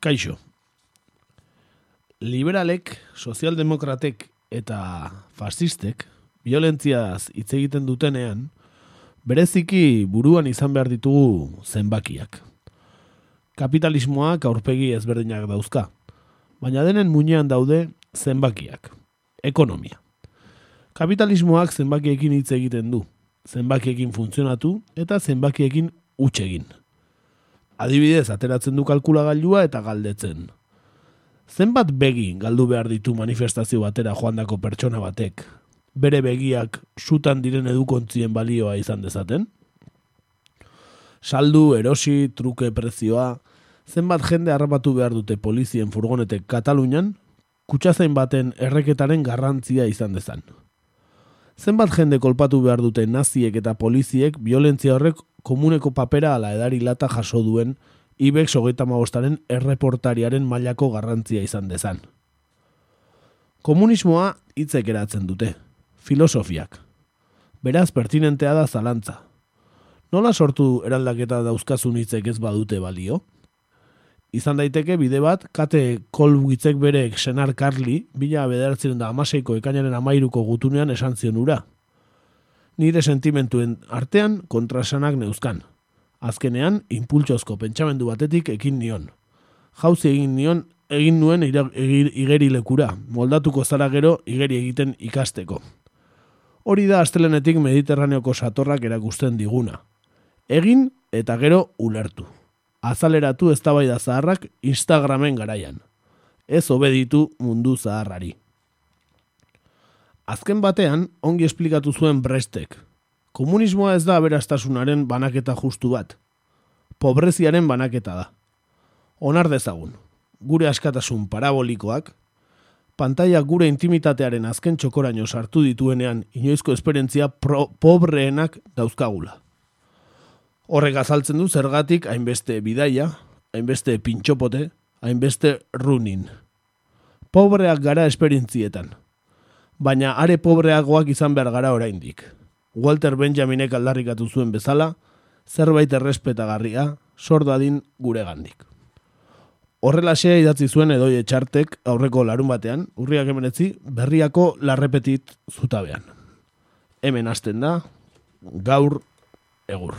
Kaixo. Liberalek, sozialdemokratek eta fascistek violentziaz hitz egiten dutenean, bereziki buruan izan behar ditugu zenbakiak. Kapitalismoak aurpegi ezberdinak dauzka, baina denen muinean daude zenbakiak, ekonomia. Kapitalismoak zenbakiekin hitz egiten du, zenbakiekin funtzionatu eta zenbakiekin huts egin. Adibidez, ateratzen du kalkulagailua eta galdetzen. Zenbat begi galdu behar ditu manifestazio batera joandako pertsona batek, bere begiak sutan diren edukontzien balioa izan dezaten? Saldu, erosi, truke prezioa, zenbat jende harrapatu behar dute polizien furgonetek Katalunian, kutsazain baten erreketaren garrantzia izan dezan. Zenbat jende kolpatu behar dute naziek eta poliziek violentzia horrek komuneko papera ala edari lata jaso duen IBEX hogeita magostaren erreportariaren mailako garrantzia izan dezan. Komunismoa hitzek eratzen dute, filosofiak. Beraz, pertinentea da zalantza. Nola sortu eraldaketa dauzkazun hitzek ez badute balio? Izan daiteke bide bat, kate kolbuitzek berek senar karli, bila bederatzen da amaseiko ekainaren amairuko gutunean esan zion ura. Nire sentimentuen artean kontrasanak neuzkan. Azkenean, impultsozko pentsamendu batetik ekin nion. Jauzi egin nion, egin nuen igeri lekura, moldatuko zara gero igeri egiten ikasteko. Hori da astelenetik mediterraneoko satorrak erakusten diguna. Egin eta gero ulertu. Azaleratu eztabaida zaharrak Instagramen garaian. Ez obeditu mundu zaharrari. Azken batean, ongi esplikatu zuen Brestek, Komunismoa ez da aberastasunaren banaketa justu bat. Pobreziaren banaketa da. Onar dezagun, gure askatasun parabolikoak, pantaia gure intimitatearen azken txokoraino sartu dituenean inoizko esperientzia pro, pobreenak dauzkagula. Horrek azaltzen du zergatik hainbeste bidaia, hainbeste pintxopote, hainbeste runin. Pobreak gara esperientzietan, baina are pobreagoak izan behar gara oraindik. Walter Benjaminek aldarrikatu zuen bezala, zerbait errespetagarria, sordadin gure gandik. Horrelaxea idatzi zuen edoi etxartek aurreko larun batean, urriak emenetzi, berriako larrepetit zutabean. Hemen hasten da, gaur egur.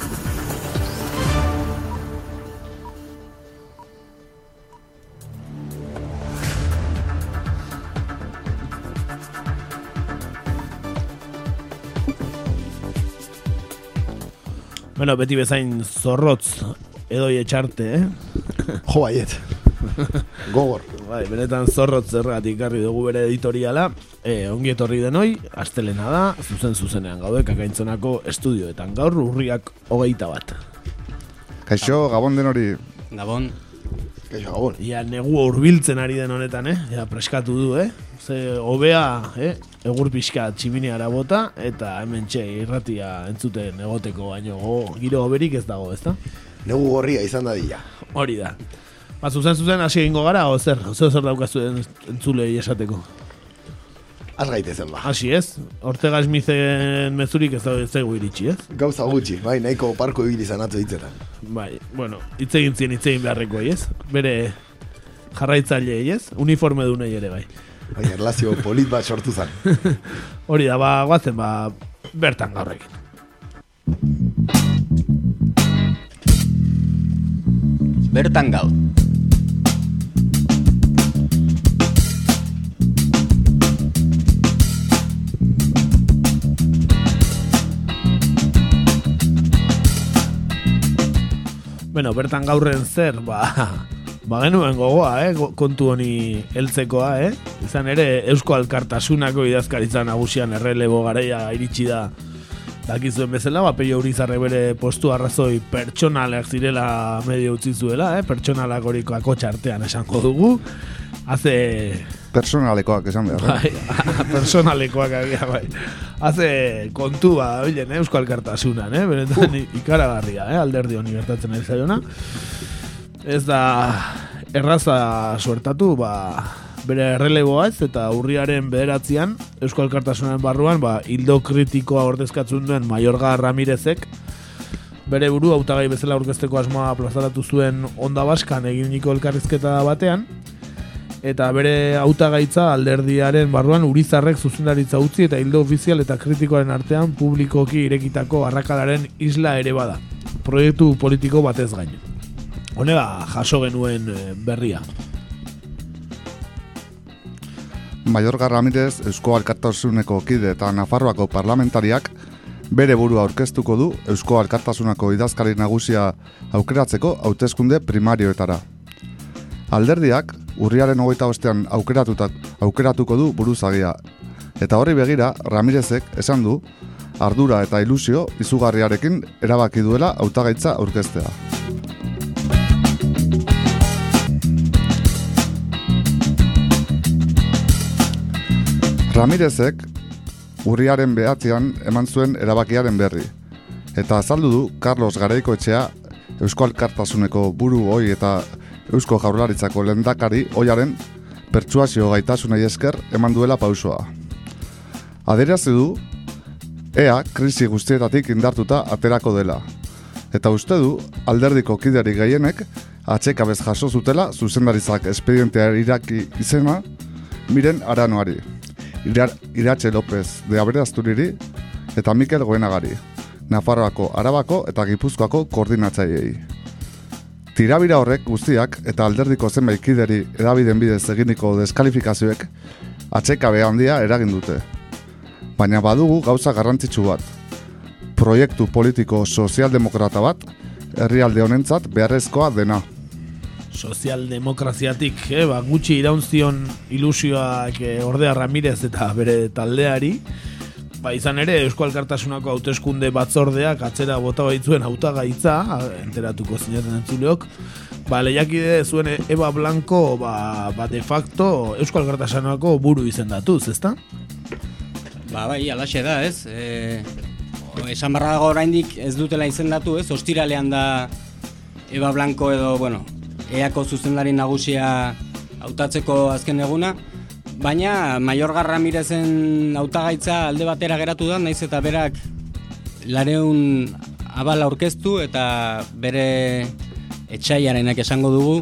Bueno, beti bezain zorrotz edoi etxarte, eh? Jo baiet. Gogor. Bai, benetan zorrotz zergatik garri dugu bere editoriala. E, ongi etorri denoi, astelena da, zuzen zuzenean gaude, kakaintzonako estudioetan. Gaur urriak hogeita bat. Kaixo, gabon den hori. Gabon Kaixo, gabon. Ia negu hurbiltzen ari den honetan, eh? Ja, preskatu du, eh? Ze, hobea, eh? Egur pixka tximineara bota, eta hemen txe, irratia entzuten egoteko baino, go, giro hoberik ez dago, ezta? Negu gorria izan da dila. Hori da. Ba, zuzen zuzen hasi egingo gara, o zer, zer zer daukazu en- entzulei esateko. Az gaitezen ba. Hasi ez, Ortega Smithen mezurik ez da ez zaigu iritsi, ez? Gauza gutxi, bai, nahiko parko ibili zanatzu hitzetan. Bai, bueno, hitz egin zien hitz egin beharreko, ez? Bere jarraitzailei, ez? Uniforme dunei ere, bai. Bai, erlazio polit bat sortu zan. Hori da, ba, guazen, ba, bertan gaurrekin. Bertan gaur Bueno, bertan gaurren zer, ba, ba genuen gogoa, eh, kontu honi heltzekoa, eh? Izan ere, Eusko Alkartasunako idazkaritza nagusian errelebo garaia iritsi da dakizuen bezala, ba, peio urizarre bere postu arrazoi pertsonaleak zirela medio utzi zuela, eh? pertsonalak horiko akotxa artean esango dugu. Haze personalekoak esan behar. eh? Bai, personalekoak agia, bai. Haze kontua, bilen, eh, Eusko Alkartasunan, eh? Benetan ikaragarria, eh? Alderdi honi gertatzen ez zaiona. Ez da erraza suertatu, ba, bere erreleboa ez, eta urriaren bederatzean, Eusko Alkartasunaren barruan, ba, hildo kritikoa ordezkatzen duen Maiorga Ramirezek, bere buru hautagai bezala aurkezteko asmoa plazaratu zuen onda baskan eginiko elkarrizketa batean, eta bere hautagaitza alderdiaren barruan urizarrek zuzendaritza utzi eta hildo ofizial eta kritikoaren artean publikoki irekitako arrakalaren isla ere bada. Proiektu politiko batez gain. Honega jaso genuen eh, berria. Maiorga Ramirez Eusko Alkartasuneko kide eta Nafarroako parlamentariak bere burua aurkeztuko du Eusko Alkartasunako idazkari nagusia aukeratzeko hauteskunde primarioetara. Alderdiak urriaren hogeita bostean aukeratutak, aukeratuko du buruzagia. Eta horri begira, Ramirezek esan du, ardura eta ilusio izugarriarekin erabaki duela hautagaitza aurkeztea. Ramirezek urriaren behatzean eman zuen erabakiaren berri. Eta azaldu du Carlos Garaiko etxea Eusko Alkartasuneko buru hoi eta Eusko Jaurlaritzako lendakari oiaren pertsuazio gaitasunei esker eman duela pausoa. Aderazi du, ea krisi guztietatik indartuta aterako dela. Eta uste du, alderdiko kideri gehienek atxekabez jaso zutela zuzendaritzak espedientea iraki izena miren aranoari. Irar, Iratxe López de Aberazturiri eta Mikel Goenagari, Nafarroako, Arabako eta Gipuzkoako koordinatzaileei. Tirabira horrek guztiak eta alderdiko zenbait kideri edabiden bidez eginiko deskalifikazioek atxekabe handia eragin dute. Baina badugu gauza garrantzitsu bat. Proiektu politiko sozialdemokrata bat herrialde honentzat beharrezkoa dena. sozialdemokraziatik, eh, ba, gutxi iraunzion ilusioak eh, ordea Ramirez eta bere taldeari, ba, izan ere Eusko Alkartasunako hauteskunde batzordeak atzera bota baitzuen hautagaitza, enteratuko zinaten entzuleok, ba, lehiakide zuen Eva Blanco, ba, ba de facto Eusko Alkartasunako buru izendatuz, ezta? Ba, bai, alaxe da, ez? E, esan barra dago oraindik ez dutela izendatu, ez? Ostiralean da Eva Blanco edo, bueno, eako zuzendari nagusia hautatzeko azken eguna, baina Maiorga Ramirezen hautagaitza alde batera geratu da, naiz eta berak lareun abala aurkeztu eta bere etxaiarenak esango dugu,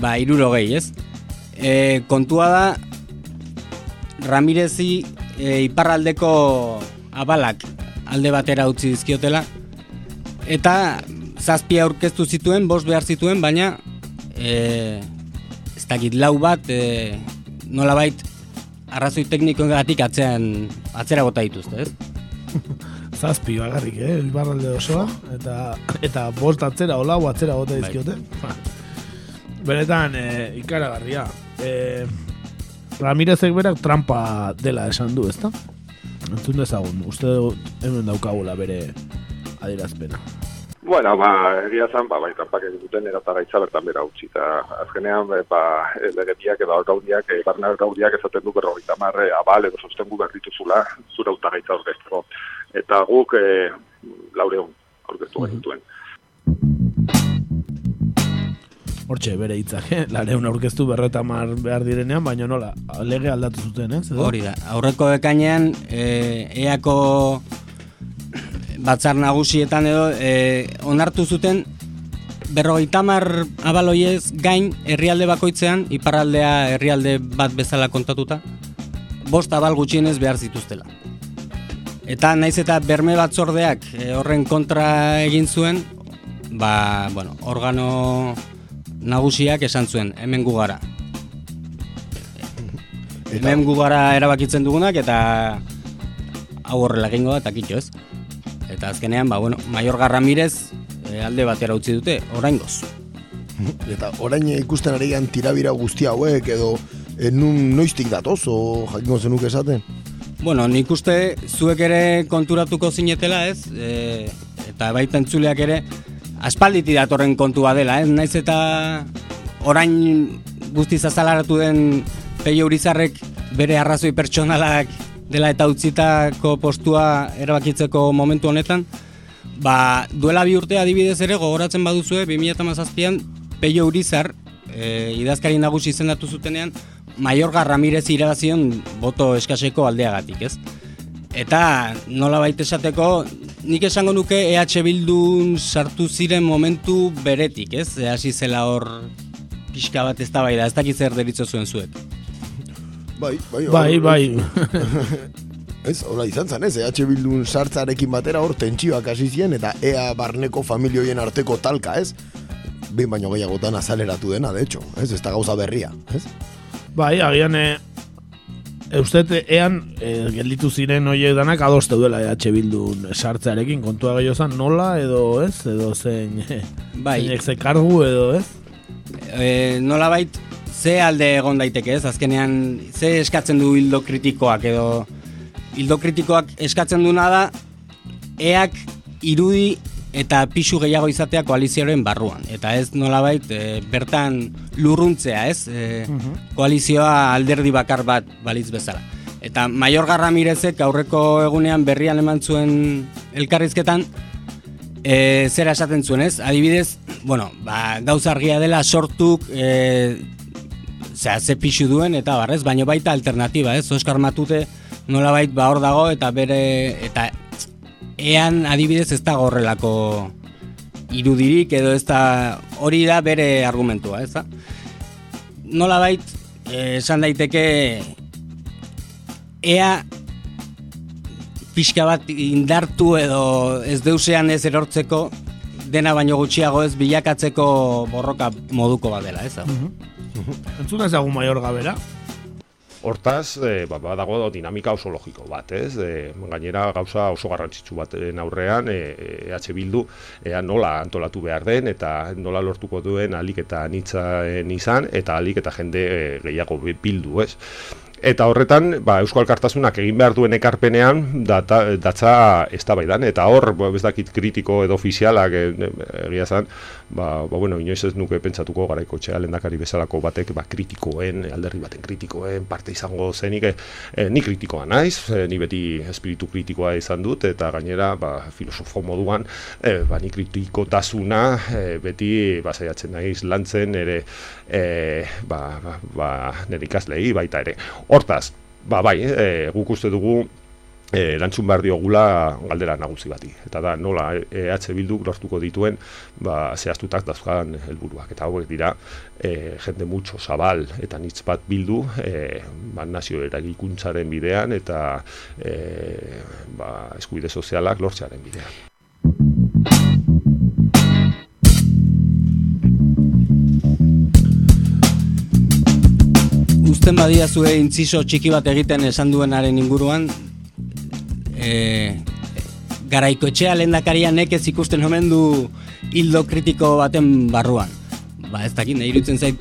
ba, irurogei, ez? E, kontua da, Ramirezi e, iparraldeko abalak alde batera utzi dizkiotela eta zazpi aurkeztu zituen, bost behar zituen, baina e, ez dakit lau bat e, nolabait arrazoi teknikoengatik atzean atzera bota dituzte, ez? Zazpi bagarrik, eh, ibarralde osoa, eta, eta bost atzera, olau atzera bota dizkiote. Benetan, eh, ikaragarria. Eh, Ramirezek berak trampa dela esan du, ezta? Entzun dezagun, uste hemen daukagula bere adierazpena. Bueno, ba, egia zan, ba, bai, tampak egin duten eratagaitza bertan bera utzi. Eta azkenean, e, ba, legetiak edo gaudiak, e, barna gaudiak ezaten du berrogeita marre abal edo sostengu berrituzula zure autagaitza orkestro. Eta guk e, laureun aurkeztu genituen. Hortxe, bere hitzak, eh? Lareun aurkeztu berreta mar behar direnean, baina nola, lege aldatu zuten, ez? edo? Hori da, aurreko ekainean e, eako batzar nagusietan edo e, onartu zuten berrogeita mar abaloiez gain herrialde bakoitzean, iparraldea herrialde bat bezala kontatuta, bost abal gutxienez behar zituztela. Eta naiz eta berme batzordeak e, horren kontra egin zuen, ba, bueno, organo nagusiak esan zuen, hemen gu gara. Hemen gu gara erabakitzen dugunak eta hau horrela egingo da eta kitxo ez. Eta azkenean, ba, bueno, Maiorga Ramirez e, alde batera utzi dute, oraingoz. Eta orain ikusten ari gehan tirabira guzti hauek edo eh, nun noiztik datoz o jakingo zenuk esaten? Bueno, nik uste zuek ere konturatuko zinetela ez, e, eta baita entzuleak ere, aspalditi datorren kontua dela, ez? Naiz eta orain guztiz azalaratu den Peio Urizarrek bere arrazoi pertsonalak dela eta utzitako postua erabakitzeko momentu honetan, ba, duela bi urte adibidez ere gogoratzen baduzue 2017an Peio Urizar e, idazkari nagusi izendatu zutenean Maiorga Ramirez irabazion boto eskaseko aldeagatik, ez? Eta nola baita esateko, nik esango nuke EH Bildun sartu ziren momentu beretik, ez? Hasi zela hor pixka bat ez da bai da, ez dakit zer deritzo zuen zuek. Bai, bai, Bai, bai. Ez, hola izan zen, ez, EH Bildun sartzarekin batera hor tentsioak hasi ziren eta EA barneko familioien arteko talka, ez? Behin baino gehiagotan azaleratu dena, de hecho, ez, ez da gauza berria, ez? Bai, agian e, Eustet ean e, gelditu ziren horiek danak adoste duela EH Bildun sartzearekin kontua gehiago zan nola edo ez edo zein Bai. zeinek ze kargu edo ez E, nola bait, ze alde egon daiteke ez, azkenean, ze eskatzen du hildo kritikoak edo hildo kritikoak eskatzen duna da eak irudi eta pisu gehiago izatea koalizioaren barruan. Eta ez nolabait e, bertan lurruntzea, ez? E, Koalizioa alderdi bakar bat balitz bezala. Eta Maior Ramirezek aurreko egunean berrian eman zuen elkarrizketan e, zera esaten zuen, ez? Adibidez, bueno, ba, gauza argia dela sortuk e, zera, ze pixu duen eta barrez, baino baita alternatiba, ez? Oskar Matute nolabait ba hor dago eta bere eta ean adibidez ez da horrelako irudirik edo ez da hori da bere argumentua, ez da? Nolabait esan daiteke ea pixka bat indartu edo ez deusean ez erortzeko dena baino gutxiago ez bilakatzeko borroka moduko bat dela, ez da? entzuna ezagun maior gabera Hortaz, e, ba, badago dinamika oso logiko bat, ez? E, gainera gauza oso garrantzitsu baten aurrean, e, EH Bildu ea nola antolatu behar den eta nola lortuko duen alik eta nitzaen izan eta alik eta jende e, gehiago bi- bildu, ez? Eta horretan, ba, Eusko Alkartasunak egin behar duen ekarpenean data, datza eztabaidan. Eta hor, ba, ez dakit kritiko edo ofizialak e, e, egia zan, ba, ba, bueno, inoiz ez nuke pentsatuko garaiko txea lehendakari bezalako batek ba, kritikoen, alderdi baten kritikoen parte izango zenik, e, ni kritikoa naiz, e, ni beti espiritu kritikoa izan dut, eta gainera ba, filosofo moduan, e, ba, ni kritikotasuna e, beti ba, saiatzen naiz lantzen ere e, ba, ba, nire ikaslei baita ere. Hortaz, ba, bai, e, guk uste dugu e, erantzun behar diogula galdera nagusi bati. Eta da, nola EH Bilduk lortuko dituen ba, zehaztutak dauzkan helburuak. Eta hauek dira, e, jende mutxo zabal eta nitz bat bildu e, ba, nazio eragikuntzaren bidean eta e, ba, eskubide sozialak lortzearen bidean. Uzten badia zue intziso txiki bat egiten esan duenaren inguruan, e, garaiko etxea lehendakaria nekez ikusten omen du hildo kritiko baten barruan. Ba, ez dakit, nahi irutzen zait,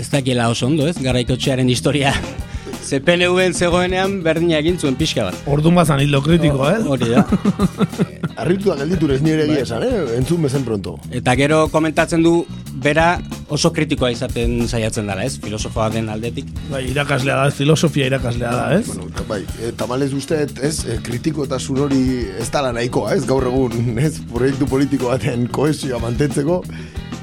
ez dakiela oso ondo, ez, garaiko etxearen historia. Ze PNV-en zegoenean berdina egin zuen pixka bat. Orduan bazan hildo kritiko, eh? Hori da. Arrituak gelditu ez nire egia esan, eh? Entzun bezen pronto. Eta gero komentatzen du bera oso kritikoa izaten saiatzen dela, ez? Filosofoa den aldetik. Bai, irakaslea da, filosofia irakaslea da, ez? Bueno, bai, e, tamalez uste, ez, e, kritiko eta hori ez dala nahikoa, ez, gaur egun, ez, proiektu politiko baten koesioa mantentzeko,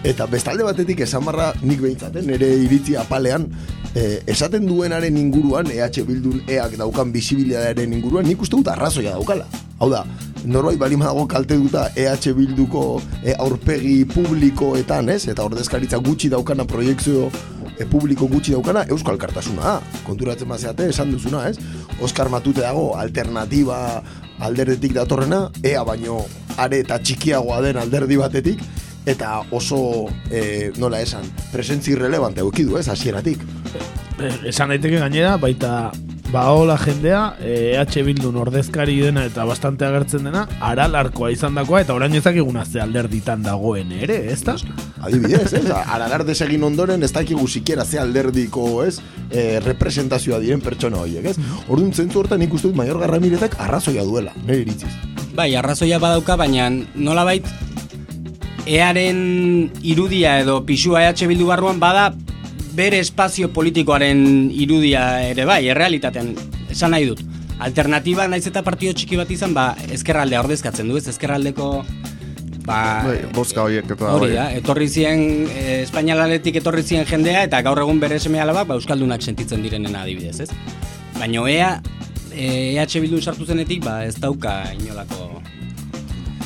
eta bestalde batetik esan barra nik behintzaten, nire iritzi apalean, e, esaten duenaren inguruan, EH Bildun eak daukan bisibilidadearen inguruan, nik uste dut arrazoia daukala. Hau da, norbait balima dago kalte duta EH Bilduko e, aurpegi publikoetan, ez? Eta ordezkaritza gutxi daukana proiektzio e, publiko gutxi daukana Euskal Kartasuna da. Konturatzen bazeate esan duzuna, ez? Oskar Matute dago alternatiba alderdetik datorrena, ea baino are eta txikiagoa den alderdi batetik, eta oso, e, nola esan, presentzi irrelevante eukidu, ez, hasieratik. Esan daiteke gainera, baita baola jendea, eh, Bildun ordezkari dena eta bastante agertzen dena, aralarkoa izan dakoa, eta orain ezakiguna ze alderditan dagoen ere, ez da? Adibidez, ez? Aralar desegin ondoren ez dakigu sikiera ze alderdiko, ez? E, representazioa diren pertsona horiek, ez? Orduan zentzu hortan nik uste dut Maior Garramiretak arrazoia duela, nire iritziz. Bai, arrazoia badauka, baina nolabait earen irudia edo pisua EH Bildu barruan bada bere espazio politikoaren irudia ere bai, errealitatean, esan nahi dut. Alternatiba naiz eta partio txiki bat izan, ba, ezkerraldea ordezkatzen du, ez ezkerraldeko ba, Bai, boska horiek eta Hori da, etorri ziren, e, espainalaletik etorri ziren jendea, eta gaur egun bere seme alabak, ba, euskaldunak sentitzen direnen adibidez, ez? Baina ea, e, EH Bildu sartu zenetik, ba, ez dauka inolako...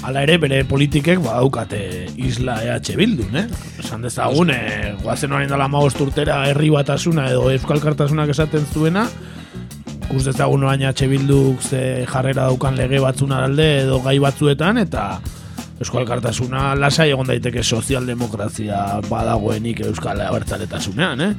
Hala ere, bere politikek badaukate isla EH Bildun, eh? Esan dezagun, eh, guazen orain dela maost urtera herri batasuna edo euskal kartasunak esaten zuena, ikus dezagun orain EH Bilduk ze jarrera daukan lege batzuna alde edo gai batzuetan, eta euskal kartasuna lasai egon daiteke sozialdemokrazia badagoenik euskal abertzaletasunean, eh?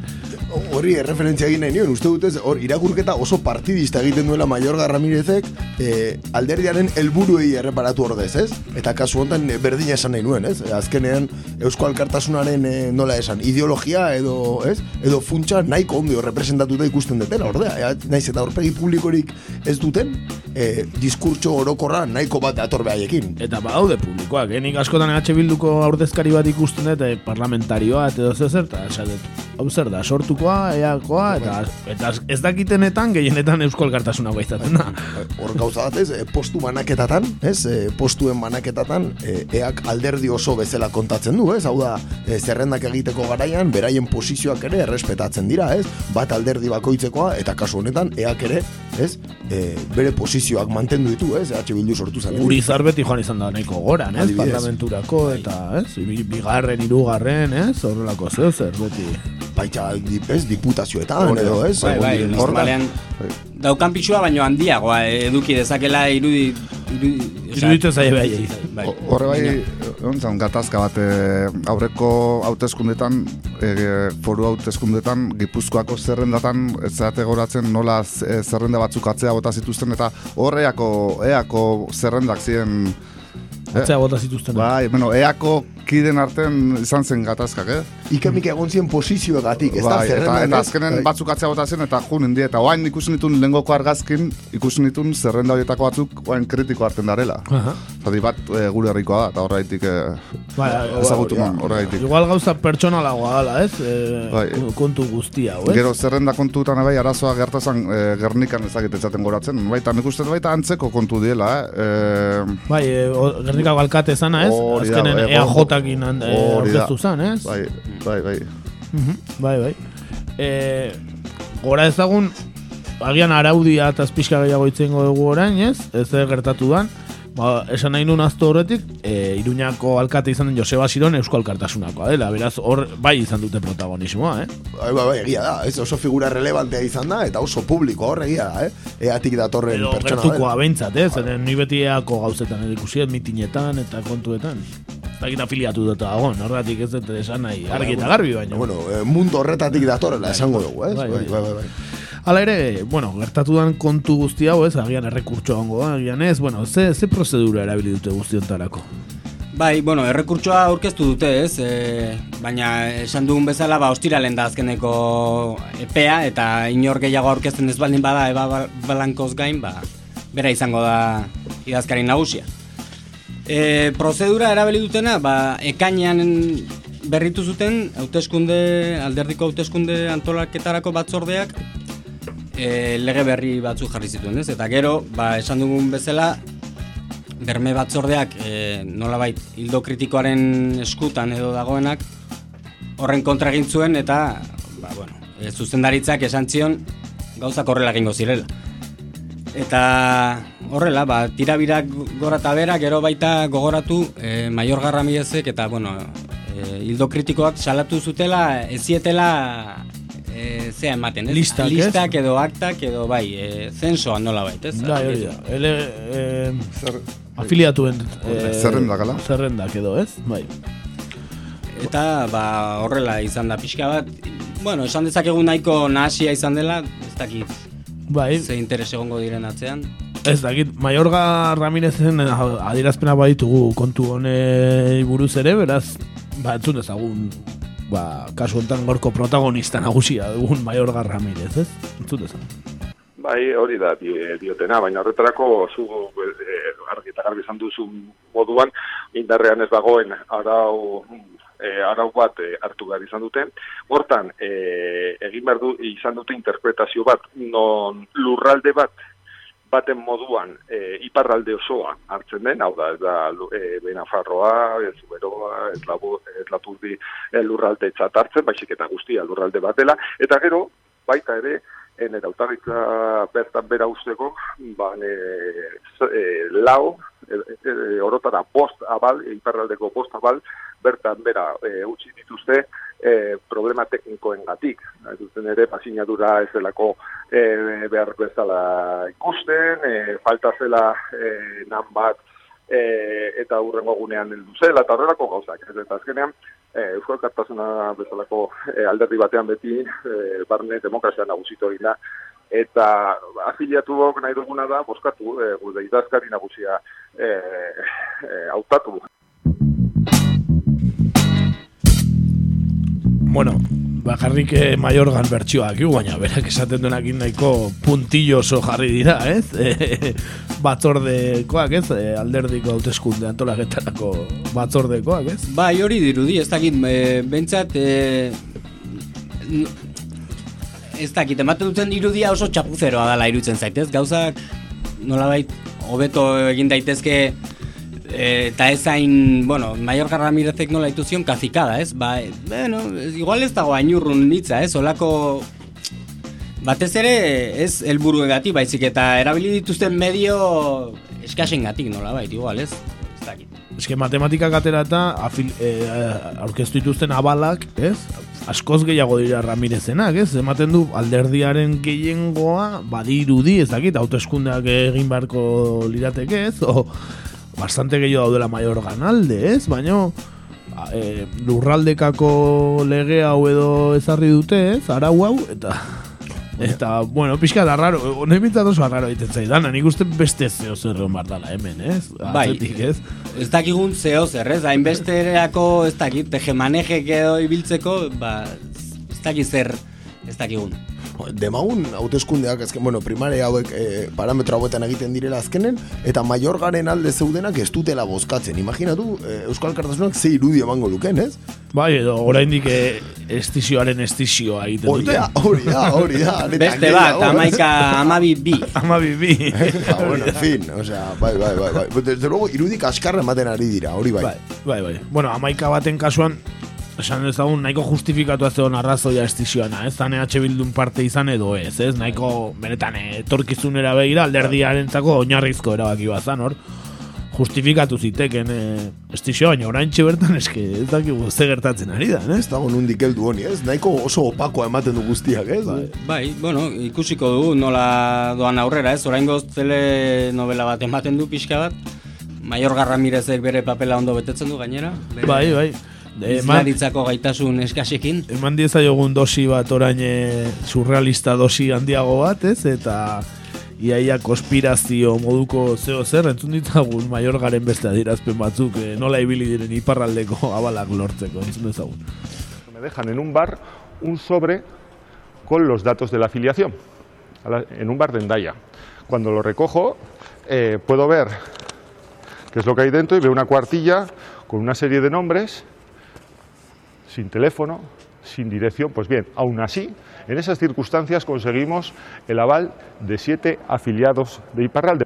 Horri erreferentzia egin nahi nion, uste dutez, hor irakurketa oso partidista egiten duela Mayorga Ramirezek eh, alderdiaren helburuei erreparatu ordez, ez? Eta kasu honetan eh, berdina esan nahi nuen, ez? Azkenean Eusko Alkartasunaren eh, nola esan, ideologia edo, ez? Edo funtsa nahiko ondio representatuta ikusten dutela, ordea. Ea, naiz eta aurpegi publikorik ez duten, eh, diskurtso orokorra nahiko bat dator behaiekin. Eta badaude publikoak, eh? nik askotan EH Bilduko aurdezkari bat ikusten dut, eh, parlamentarioa, edo zer, eta esatet, hau zer da, sortukoa, eakoa, eta, eta ez dakitenetan, gehienetan eusko elkartasuna baizaten da. Hor gauza bat ez, eh, postu banaketatan, ez, eh, postuen banaketatan, eak alderdi oso bezala kontatzen du, ez, hau da, zerrendak egiteko garaian, beraien posizioak ere errespetatzen dira, ez, bat alderdi bakoitzekoa, eta kasu honetan, eak ere, ez, eh, bere posizioak mantendu ditu, ez, EH Bildu sortu zen. Urizar beti joan izan da nahiko goran, ez, parlamenturako, eta, ez, bi- bigarren, hirugarren, ez, horrelako zeu zer, beti. Baita, ez, diputazioetan, edo, ez, Bai, bai, normalean, daukan pixua baino handiagoa, eduki dezakela irudi... irudi osea, Iruditzen zaie behaiei. Bai. Horre bai, ontzan, gatazka bat, e, aurreko hauteskundetan, e, foru hauteskundetan, gipuzkoako zerrendatan, ez zate goratzen nola e, zerrenda batzuk atzea bota zituzten, eta horreako, eako zerrendak ziren, Atzea bota zituzten. bai, bueno, eako kiden artean izan zen gatazkak, eh? Ikemik egon ziren posizioegatik, ez da, Bai, eta, zerrendan, eta ez? azkenen Bai. batzuk atzea bota zen, eta jun indi, eta oain ikusi nitun lengoko argazkin, ikusi nitun zerrenda horietako batzuk oain kritiko hartzen darela. Aha. Zati bat e, gure herrikoa da, eta horreitik e, Bai, ezagutu ja, man, horreitik. Igual gauza pertsonalagoa dala, ez? E, Bai. kontu guztia, hau, ez? Gero zerrenda kontutan bai arazoa gertazan e, gernikan ezagite ezaten goratzen. Baita nik uste baita antzeko kontu diela, eh? E, Bai, e, Gernikako alkate zana, ez? Azkenen eh, E, hori da. aurkeztu zan, ez? bai, bai, bai. Mhm, Bai, bai. E, gora ezagun, agian araudia eta azpixka gehiago itzengo dugu orain, ez? Ez gertatu dan. Ba, esan nahi nun azto horretik, e, Iruñako alkate izan den Joseba Siron Eusko Alkartasunakoa, dela, beraz, hor bai izan dute protagonismoa, eh? Bai, bai, bai, egia da, ez oso figura relevantea izan da, eta oso publiko hor egia da, eh? Eatik datorren Edo pertsona. gertukoa da. behintzat, ez? Zeren ni beti eako gauzetan ere ikusiet, mitinetan eta kontuetan. Dakit afiliatu dut agon, horregatik ez dut esan nahi, argi eta garbi baino. Bueno, eh, mundu horretatik datorrela esango dugu, ez? Bai, Bai, bai. bai, bai. bai. Hala ere, bueno, gertatu dan kontu guzti hau, ez, agian errekurtso hongo da, agian ez, bueno, ze, ze prozedura erabili dute guztiontarako? Bai, bueno, errekurtsoa aurkeztu dute, ez? E, baina esan dugun bezala, ba, ostiralen da azkeneko epea, eta inor gehiago aurkezten ez baldin bada, eba Ba- balankoz gain, ba, bera izango da idazkari nagusia. E, prozedura erabili dutena, ba, ekainean berritu zuten, hauteskunde, alderdiko hauteskunde antolaketarako batzordeak, e, lege berri batzuk jarri zituen, ez? Eta gero, ba, esan dugun bezala, berme batzordeak e, nolabait hildo kritikoaren eskutan edo dagoenak horren kontra egin zuen eta ba, bueno, e, zuzendaritzak esan zion gauzak horrela egingo zirela. Eta horrela, ba, tirabirak gora eta bera, gero baita gogoratu e, Maior Garramidezek eta bueno, e, hildo kritikoak salatu zutela ezietela e, zea ematen, ez? Listak, ez? Listak edo aktak edo bai, e, zensoa nola bait, ez? Bai, hori da. Ele, eh, afiliatuen eh, Zerrendak, ala? Zerrendak edo, ez? Bai. Eta ba, horrela izan da pixka bat, bueno, esan dezakegu nahiko nahasia izan dela, ez dakit Bai, ze interes egongo diren atzean. ez dakit, Maiorga Ramirezen adierazpena baditugu kontu honei buruz ere, beraz, ba, entzun ezagun, ba, kasu honetan gorko protagonista nagusia dugun Maiorga Ramirez, ez? Entzun ezagun. Bai, hori da di- diotena, baina horretarako zu eh, argi eta garbi izan duzu moduan indarrean ez dagoen arau e, arau bat e, hartu behar izan dute. Hortan, e, egin behar du, izan dute interpretazio bat, non lurralde bat, baten moduan e, iparralde osoa hartzen den, hau da, ez da, e, Benafarroa, ez Zuberoa, ez, labu, ez lapurdi e, lurralde txat hartzen, baizik eta guztia lurralde batela, eta gero, baita ere, en eta bertan bera usteko, ba, e, e, lau, e, e, orotara post abal, e, iparraldeko post abal, bertan bera e, utzi dituzte e, problema teknikoen gatik. Dutzen ere, pasinadura ez delako e, behar bezala ikusten, e, falta zela e, nan bat e, eta hurrengo gunean heldu zela, eta horrelako gauzak. Ez eta azkenean, e, Euskal Kartasuna bezalako e, alderdi batean beti e, barne demokrazia nagusitu egin da, eta afiliatuok nahi duguna da, boskatu, e, gure idazkari nagusia e, e, autatu Bueno, bakarrik eh, Maiorgan bertsioak, baina berak esaten duenak nahiko puntillo oso jarri dira, ez? E, batzordekoak, ez? E, alderdiko hauteskunde antolaketarako batzordekoak, ez? Bai, hori dirudi, ez dakit, e, bentsat, e, ez dakit, ematen duten irudia oso txapuzeroa dela irutzen zaitez, gauzak nolabait hobeto egin daitezke eta ez hain, bueno, Mallorca Ramirezek nola ituzion kazikada, ez? Ba, bueno, igual ez dago ainurrun nitza, ez? Olako batez ere ez helburu egati, baizik eta erabili dituzten medio eskasen gatik nola, bait, igual, ez? Ez que matematika katera eta eh, aurkeztu dituzten abalak, ez? Askoz gehiago dira Ramirezenak, ez? Ematen du alderdiaren gehiengoa badirudi, ez dakit, autoeskundeak egin barko lirateke, ez? O, bastante gehiago daudela maior ganalde, ez? Baina e, lurraldekako lege hau edo ezarri dute, ez? Arau hau, eta... Eta, bueno, pixka da raro, nahi bintzat oso raro egiten zaidan, nik uste beste zeo zer egon bardala hemen, ez? Bai, ez? Ez dakigun zeo zer, ez? Hainbeste erako, ez dakit, tegemanejek edo ibiltzeko, ba, ez dakit zer, ez dakigun demagun hauteskundeak azken, bueno, primare hauek e, parametro hauetan egiten direla azkenen, eta maior garen alde zeudenak ez dutela bozkatzen. Imaginatu, e, Euskal Kartasunak ze irudi emango luken, ez? Bai, edo, oraindik e, estizioaren estizioa egiten dute. Hori da, hori da, Beste bat, amaika, amabi bi. Amabi bi. ja, bueno, en fin, o sea, bai, bai, bai, bai. Desde luego, irudik askarra ematen ari dira, hori bai. Bai, bai, bai. Bueno, amaika baten kasuan, esan ezagun nahiko justifikatu zegoen arrazoia estizioana, ez zane EH Bildun parte izan edo ez, ez nahiko benetan etorkizunera begira alderdiaren zako oinarrizko erabaki bazan, hor justifikatu ziteken e, estizio, baina orain bertan eske ez dakigu ze gertatzen ari da, ez? Dago nundik heldu honi, ez? Nahiko oso opakoa ematen du guztiak, ez? Bai, bai bueno, ikusiko du nola doan aurrera, ez? Orain tele novela bat ematen du pixka bat, Maior Garramirezek bere papela ondo betetzen du gainera. Bere... Bai, bai. Izlaritzako gaitasun eskasekin. Eman dieza jogun dosi bat orain e, surrealista dosi handiago bat, ez? Eta iaia konspirazio moduko zeo zer, entzun ditzagun maior garen beste adirazpen batzuk, e, nola ibili diren iparraldeko abalak lortzeko, entzun ezagun. Me dejan en un bar un sobre con los datos de la afiliación, en un bar de Endaya. Cuando lo recojo, eh, puedo ver qué es lo que hay dentro y veo una cuartilla con una serie de nombres sin teléfono, sin dirección. Pues bien, aún así, en esas circunstancias conseguimos el aval de siete afiliados de Iparralde.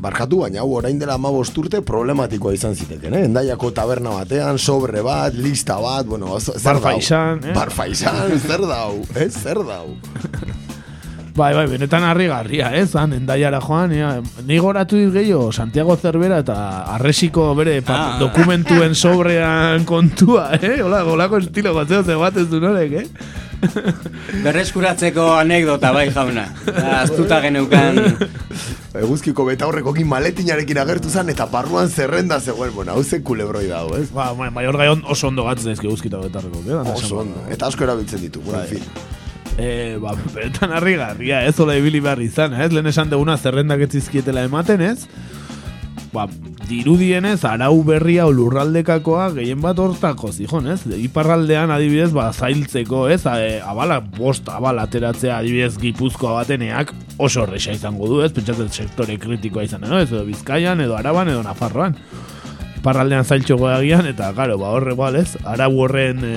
Barkatu baina, hau orain dela amabos urte problematikoa izan ziteken, eh? Endaiako taberna batean, sobre bat, lista bat, bueno, zer Barfaizan, eh? Barfaizan, zer dau, eh? Zer dau. Bai, bai, benetan harri garria, ez? Han, endaiara joan, ja. Ni goratu dit gehiago, Santiago Zerbera eta arresiko bere ah. dokumentuen sobrean kontua, eh? Ola, golako estilo batzeo ze bat ez du norek, eh? Berreskuratzeko anekdota, bai, jauna. Aztuta geneukan... Eguzkiko beta horrekokin maletinarekin agertu zen eta barruan zerrenda zegoen, bueno, hau zen kulebroi dago, ez? Ba, maior gaion oso ondo gatzen ezke eguzkita beta horrekok, eh? Oso ondo, eta asko erabiltzen ditu, bueno, en bai. fin e, ba, beretan harri garria, ez, ola ibili behar izan, ez, lehen esan deguna zerrendak etzizkietela ematen, ez, ba, dirudienez arau berria lurraldekakoa gehien bat hortako zijon, ez? Iparraldean adibidez ba zailtzeko, ez? A, e, abala bost abala ateratzea adibidez Gipuzkoa bateneak oso horreixa izango du, ez? Pentsatzen sektore kritikoa izan, no? Ez edo Bizkaian edo Araban edo Nafarroan. Iparraldean zailtxo agian eta claro, ba horre igual, ez? Arau horren e,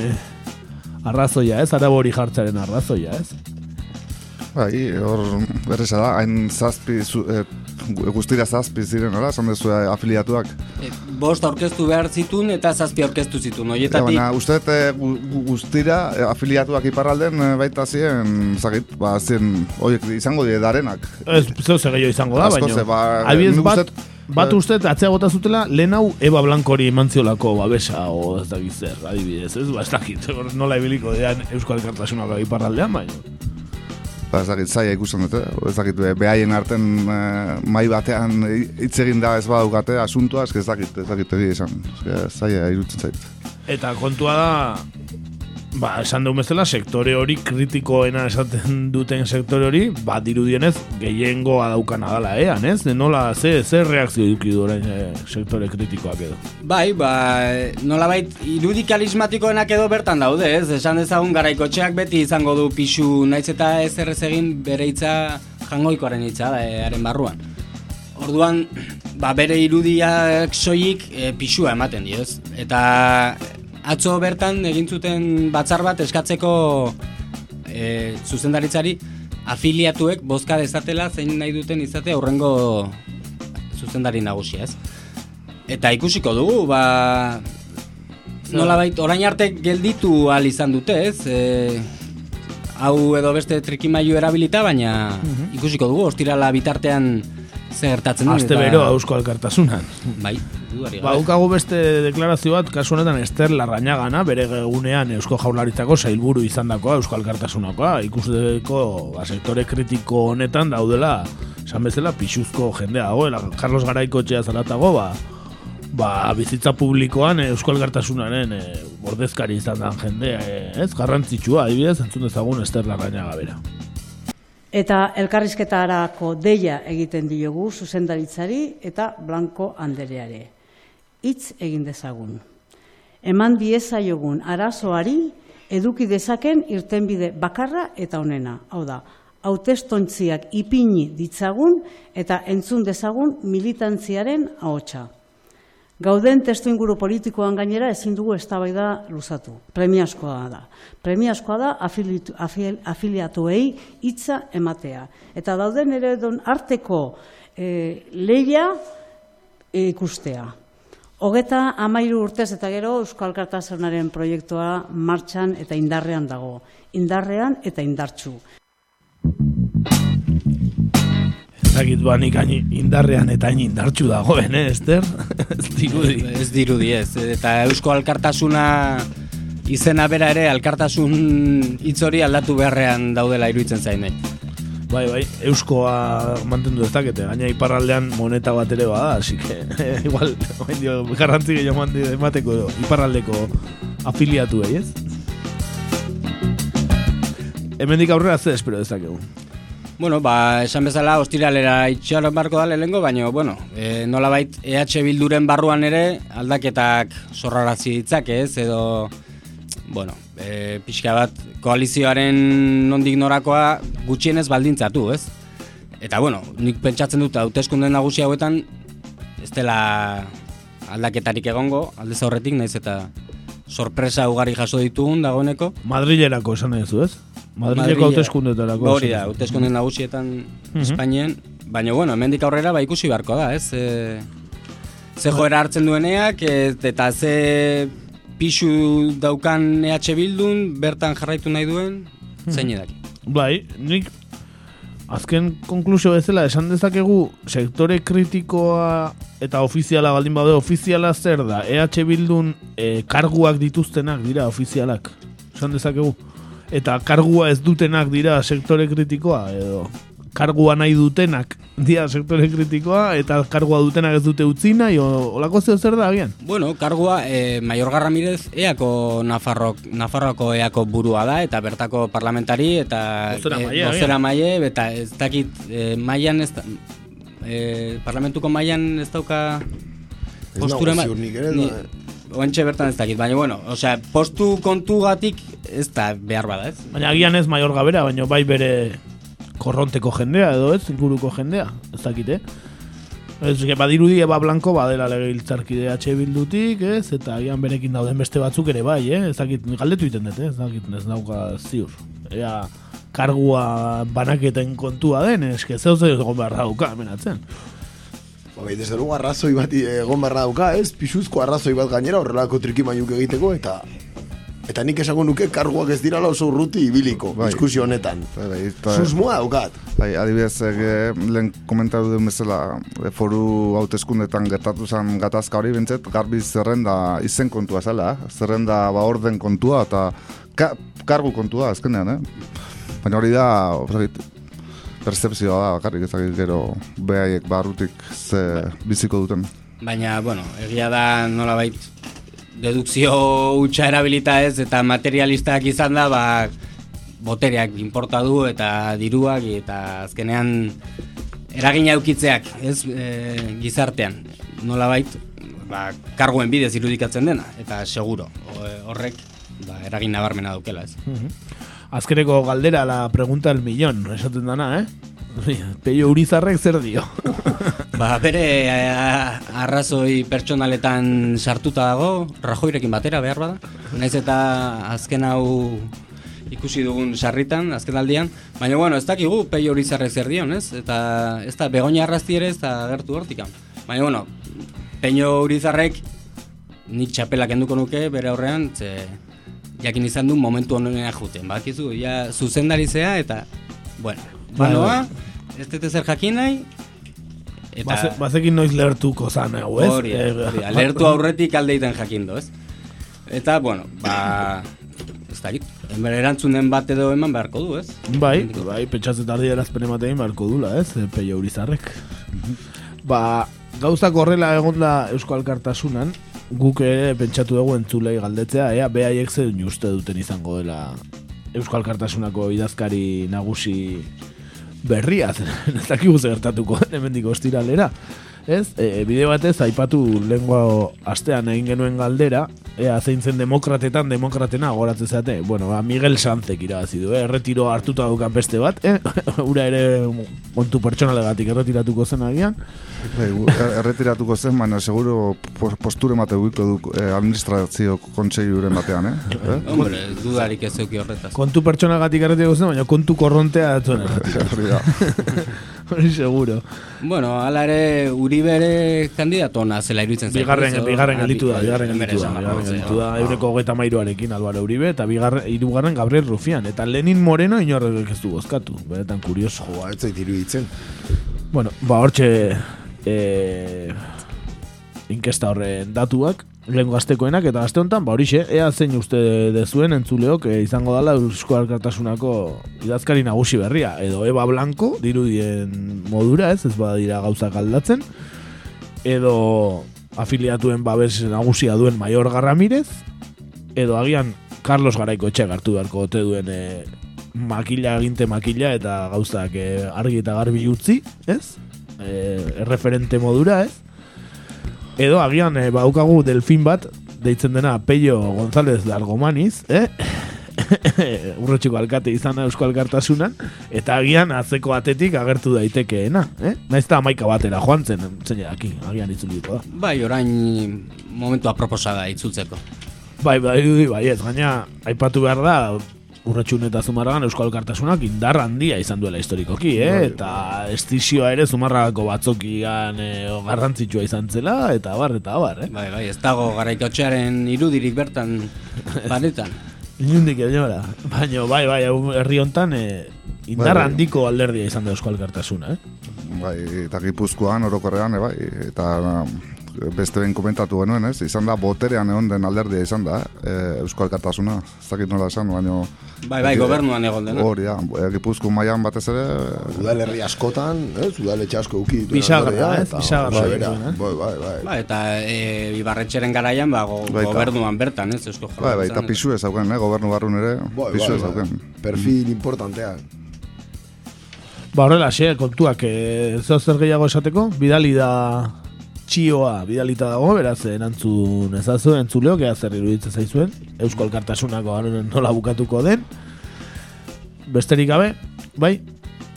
arrazoia, ez? Arau hori jartzaren arrazoia, ez? Bai, hor berrez da, hain zazpi, zu, e, guztira zazpi ziren, ora, esan dezu eh, afiliatuak. E, bost aurkeztu behar zitun eta zazpi aurkeztu zitun, Ja, oietatik... baina, uste e, gu- gu- guztira afiliatuak iparralden baita ziren, zagit, ba, ziren, oiek izango die darenak. Ez, zeu ze gehiago izango da, baina. ze, ba, nik bat, uste- bat eh, uste atzea bota zutela, lehen hau Eba Blankori eman ziolako babesa, o ez dakit zer, adibidez, ez? Ba, ez dakit, nola ibiliko dean Euskal Kartasunak iparraldean, baina. Ba, ez dakit, zaila ikusten dute, ez dakit, be- behaien arten e, mai batean hitz egin da ez badaukate asuntua, ez dakit, ez dakit egia esan, eske zaila irutzen zait. Eta kontua da, ba, esan dugun bezala, sektore hori kritikoena esaten duten sektore hori, ba, dirudienez, gehiengoa daukana dala ean, ez? De nola, ze, ze reakzio eduki du orain eh, sektore kritikoak edo. Bai, ba, nolabait irudi karismatikoenak edo bertan daude, ez? Esan dezagun garaikotxeak beti izango du pixu naiz eta ez errez egin bere hitza jangoikoaren hitza eh, haren barruan. Orduan, ba, bere irudiak soilik e, pixua ematen dio, ez? Eta atzo bertan egin zuten batzar bat eskatzeko e, zuzendaritzari afiliatuek bozka dezatela zein nahi duten izate aurrengo zuzendari nagusia, ez? Eta ikusiko dugu, ba... Nolabait, orain arte gelditu al izan dute, ez? E, hau edo beste trikimailu erabilita, baina ikusiko dugu, ostirala bitartean zer gertatzen den. Aste bero Eusko Alkartasunan. Bai, dudari Ba, ukagu beste deklarazio bat, kasu honetan Ester Larrañagana, bere egunean Eusko Jaurlaritzako sailburu izandakoa, Euskal Kartasunakoa, ikusteko ba, sektore kritiko honetan daudela, esan bezala, pixuzko jendea dagoela, Carlos Garaiko etxea zaratago, ba, ba, bizitza publikoan eh, Euskal Kartasunaren e, ordezkari izan dan jendea, eh, ez, garrantzitsua, adibidez, entzun dezagun Ester Larrañaga bera. Eta elkarrizketarako deia egiten diogu zuzendaritzari eta Blanco Andereare. Hitz egin dezagun. Eman diezaiogun arazoari eduki dezaken irtenbide bakarra eta onena. Hau da, hautestontziak ipini ditzagun eta entzun dezagun militantziaren ahotsa. Gauden testu inguru politikoan gainera ezin dugu eztabaida luzatu. Premiazkoa da. Premiazkoa da afilitu, afil, afiliatuei hitza ematea. Eta dauden ere don arteko e, leia e, ikustea. Hogeta amairu urtez eta gero Euskal Kartasunaren proiektua martxan eta indarrean dago. Indarrean eta indartxu. Zagit ba nik indarrean eta hain indartxu dagoen, eh, Ester? ez dirudi. Ez dirudi ez, eta Eusko Alkartasuna izena bera ere alkartasun hitz hori aldatu beharrean daudela iruditzen zain nahi. Bai, bai, euskoa mantendu dezakete, gaina iparraldean moneta bat ere bada, así que igual, oain dio, garrantzi gehiago emateko iparraldeko afiliatu ez? Hemendik aurrera ze espero dezakegu. Bueno, ba, esan bezala, ostiralera itxaron barko da lehengo, baina, bueno, e, nolabait EH Bilduren barruan ere aldaketak zorrarazi ditzake, ez, edo, bueno, e, pixka bat koalizioaren nondik norakoa gutxienez baldintzatu, ez? Eta, bueno, nik pentsatzen dut hauteskunde nagusi hauetan ez dela aldaketarik egongo, aldez aurretik, naiz eta sorpresa ugari jaso ditugun dagoeneko. Madrilerako esan nahi ez? Madrileko hauteskundetarako. Hori da, hauteskunde nagusietan Mhm. Espainien, baina bueno, hemendik aurrera ba ikusi beharko da, ez? E, ze joera hartzen dueneak e, eta ze pixu daukan EH Bildun bertan jarraitu nahi duen, zein edaki. Bai, nik azken konklusio bezala esan dezakegu sektore kritikoa eta ofiziala baldin bade ofiziala zer da EH Bildun e, karguak dituztenak dira ofizialak esan dezakegu eta kargua ez dutenak dira sektore kritikoa edo kargua nahi dutenak dira sektore kritikoa eta kargua dutenak ez dute utzi nahi o- olako zeo zer da agian? Bueno, kargua e, Maiorga Ramirez eako Nafarro, Nafarroako eako burua da eta bertako parlamentari eta Bozeramaile, e, agian. bozeramaile, eta ez dakit e, mailan ez da, e, parlamentuko mailan ez dauka Ez nago postura ziur nik ere, ni, da- oantxe bertan ez dakit, baina bueno, osea, postu kontugatik ez da behar bada, ez? Baina agian ez maior gabera, baina bai bere korronteko jendea edo ez, inguruko jendea, ez dakit, eh? Ez, que badirudi Eba Blanco badela legebiltzarkide H bildutik, ez? Eta agian berekin dauden beste batzuk ere bai, eh? Ez dakit, galdetu iten dut, eh? Ez dakit, ez dauka ziur. Ea, kargua banaketen kontua den, eske zeu zeu egon behar dauka, hemen atzen. Ba, bai, desde luego arrazoi bat egon barra dauka, ez? Pisuzko arrazoi bat gainera horrelako trikimailuk egiteko, eta eta nik esango nuke karguak ez dirala oso urruti ibiliko, Bai. diskusio honetan. Bai, bai, eta- Susmoa daukat. Bai, adibidez, eh, lehen komentatu duen bezala, eh, foru hauteskundetan gertatu zen gatazka hori bintzet, garbi zerrenda izen kontua zela, eh? zerrenda ba orden kontua eta ka, kargu kontua azkenean, eh? Baina hori da, percepzioa da, bakarrik ezakit gero behaiek barrutik ze biziko duten. Baina, bueno, egia da nolabait dedukzio hutsa erabilita ez eta materialistak izan da, ba, botereak inporta du eta diruak eta azkenean eragina eukitzeak, ez, e, gizartean. Nolabait, ba, karguen bidez irudikatzen dena eta seguro horrek ba, eragin nabarmena daukela, ez. Azkeneko galdera la pregunta del millón, esaten dana, eh? Peio Urizarrek zer dio? Ba, bere eh, arrazoi pertsonaletan sartuta dago, Rajoirekin batera behar bada. Naiz eta azken hau ikusi dugun sarritan, azken aldian. Baina, bueno, ez dakigu peio hori zarrek zer dion, ez? Eta ez da, begonia arrazti ere ez da gertu hortikan. Baina, bueno, peño urizarrek nik txapelak enduko nuke bere aurrean, ze jakin izan du momentu honena juten. Bakizu, ja zuzendari zea eta, bueno, banoa, ez dute zer jakin nahi, Eta Baze, bazekin noiz lehertuko zan hau, ez? Hori, da, Eh, hori da. Lehertu aurretik aldeiten jakindu, ez? Eta, bueno, ba... Ez dakit, erantzunen bat edo eman beharko du, ez? Bai, bai, pentsatzen tardi erazpen ematein beharko dula, ez? eh, Peio Urizarrek. ba, gauzak horrela egonda Eusko Alkartasunan, guk ere pentsatu dugu entzulei galdetzea, ea behaiek zen uste duten izango dela Eusko Alkartasunako idazkari nagusi berria, ez dakigu zer gertatuko den hemendik ostiralera. Ez, e, bide batez, aipatu lengua astean egin genuen galdera, ea zein zen demokratetan demokratena goratzen zate. Bueno, ba, Miguel Sanzek irabazi du, eh? erretiro hartuta dukan beste bat, eh? ura ere kontu pertsonalegatik erretiratuko zen agian. Bai, er- erretiratuko zen, baina seguro po- posture mate guiko du eh, administrazio kontseiluren batean, eh? eh? Hombre, dudarik ez euki horretaz. Kontu pertsonagatik erretiratuko zen, baina kontu korrontea da. Hori seguro. Bueno, ala ere Uribe ere kandidato ona zela iruditzen zaigu. Bigarren, bigarren Ah, gelditu da, bi- bigarren gelditu da, bigarren gelditu da, zeo. eureko hogeita mairuarekin Alvaro Uribe, eta bigarren, hirugarren Gabriel Rufian, eta Lenin Moreno inorrek ez du bozkatu, beretan kurioso. Joa, ez zait iruditzen. Bueno, ba, hortxe e, inkesta horren datuak, lehen gaztekoenak, eta gazte honetan, ba, horixe, ea zein uste dezuen entzuleok e, izango dala Eusko Alkartasunako idazkari nagusi berria, edo Eba Blanco, dirudien modura, ez, ez badira gauzak aldatzen, edo afiliatuen babes nagusia duen Maior Garramirez, edo agian Carlos Garaiko etxe hartu beharko ote duen e, makila eginte makila eta gauzak e, argi eta garbi utzi, ez? E, erreferente modura, ez? Edo agian e, baukagu delfin bat, deitzen dena Peio González Largomaniz, eh? urrotxiko alkate izan Eusko Alkartasunan, eta agian atzeko atetik agertu daitekeena, eh? Naiz eta amaika batera joan zen, zein daki, agian itzuliko da. Bai, orain momentu aproposa da itzultzeko. Bai, bai, bai, bai, ez, gaina, aipatu behar da, urratxun eta zumarragan Euskal Kartasunak indar handia izan duela historikoki, eh? eta estizioa ere zumarragako batzokian eh, garrantzitsua izan zela, eta bar, eta bar, eh? Bai, bai, ez dago garaikotxearen irudirik bertan paretan. Inundik edora. Baina, bai, bai, hau herri hontan eh, indar Bai, bai. handiko alderdia izan da Euskal Kartasuna, eh? Bai, eta Gipuzkoan orokorrean, e, bai, eta beste behin komentatu genuen, ez? Izan da, boterean egon den alderdia izan da, e, Euskal Kartasuna. Ez dakit nola esan, baina... Bai, bai, gobernuan egon dena. Hori, ja, e, Gipuzko mailan batez ere... Udalerri askotan, ez? Udaletxe asko uki dituen Bisagarra, ez? eta Bisagarra bai, eh? Bai, bai, bai. Ba, eta e, Ibarretxeren garaian ba, go, Baita. gobernuan bertan, ez, eusko Bai, bai, eta pisu ez hauken, eh? Gobernu barrun ere, Bai, pisu bai, ez bai. hauken. Perfil importantea. Ba, horrela, xe, kontuak, eh, zer gehiago esateko, bidali da bertsioa bidalita dago, beraz erantzun ezazu, entzuleo, ea zer iruditzen zaizuen, Eusko Alkartasunako nola bukatuko den. Besterik gabe, bai,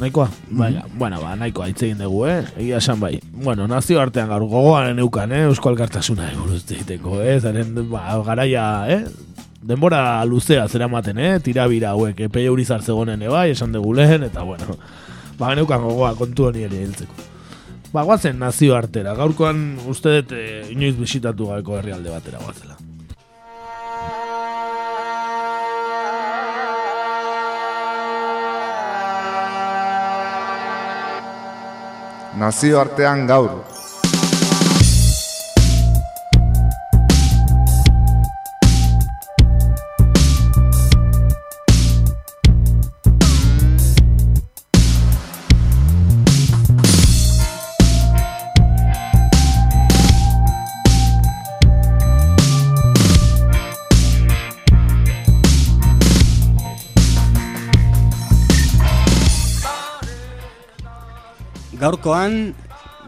nahikoa, bai, bueno, ba, nahikoa hitz egin dugu, eh? Egia esan bai. Bueno, nazio artean gaur gogoaren eukan, eh? Eusko Alkartasuna buruz egiteko, eh? Zaren, ba, garaia, eh? Denbora luzea zeramaten, eh? Tirabira hauek, epe euri zartzegonen, eh, bai, esan dugu lehen, eta bueno, ba, geneukan gogoa kontu honi ere hiltzeko. Ba, guazen nazio artera, gaurkoan uste dut eh, inoiz bisitatu gabeko herrialde batera guazela. Nazio artean gaur. Gaurkoan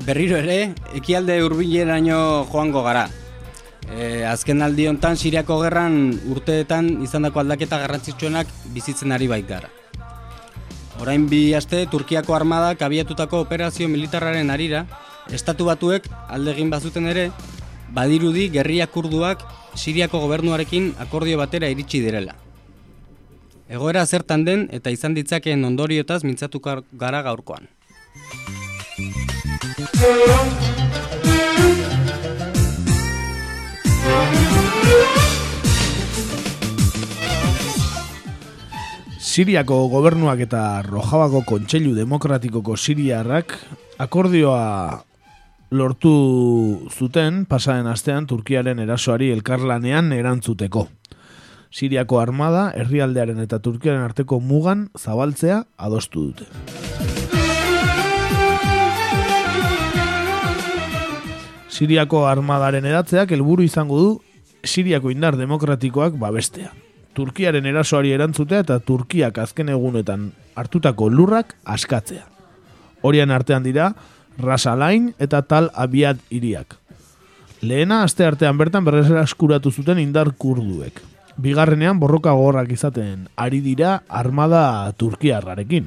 berriro ere ekialde hurbileraino joango gara. E, azken aldi hontan Siriako gerran urteetan izandako aldaketa garrantzitsuenak bizitzen ari bait gara. Orain bi aste Turkiako armadak abiatutako operazio militarraren arira, estatu batuek alde egin bazuten ere, badirudi gerria kurduak Siriako gobernuarekin akordio batera iritsi direla. Egoera zertan den eta izan ditzakeen ondoriotaz mintzatuko gara gaurkoan. Siriako gobernuak eta Rojabako Kontseilu Demokratikoko Siriarrak akordioa lortu zuten pasaren astean Turkiaren erasoari elkarlanean erantzuteko. Siriako armada herrialdearen eta Turkiaren arteko mugan zabaltzea adostu dute. Siriako armadaren edatzeak helburu izango du Siriako indar demokratikoak babestea. Turkiaren erasoari erantzutea eta Turkiak azken egunetan hartutako lurrak askatzea. Horien artean dira Ras Alain eta Tal Abiad iriak. Lehena aste artean bertan berrezera eskuratu zuten indar kurduek. Bigarrenean borroka gogorrak izaten ari dira armada turkiarrarekin.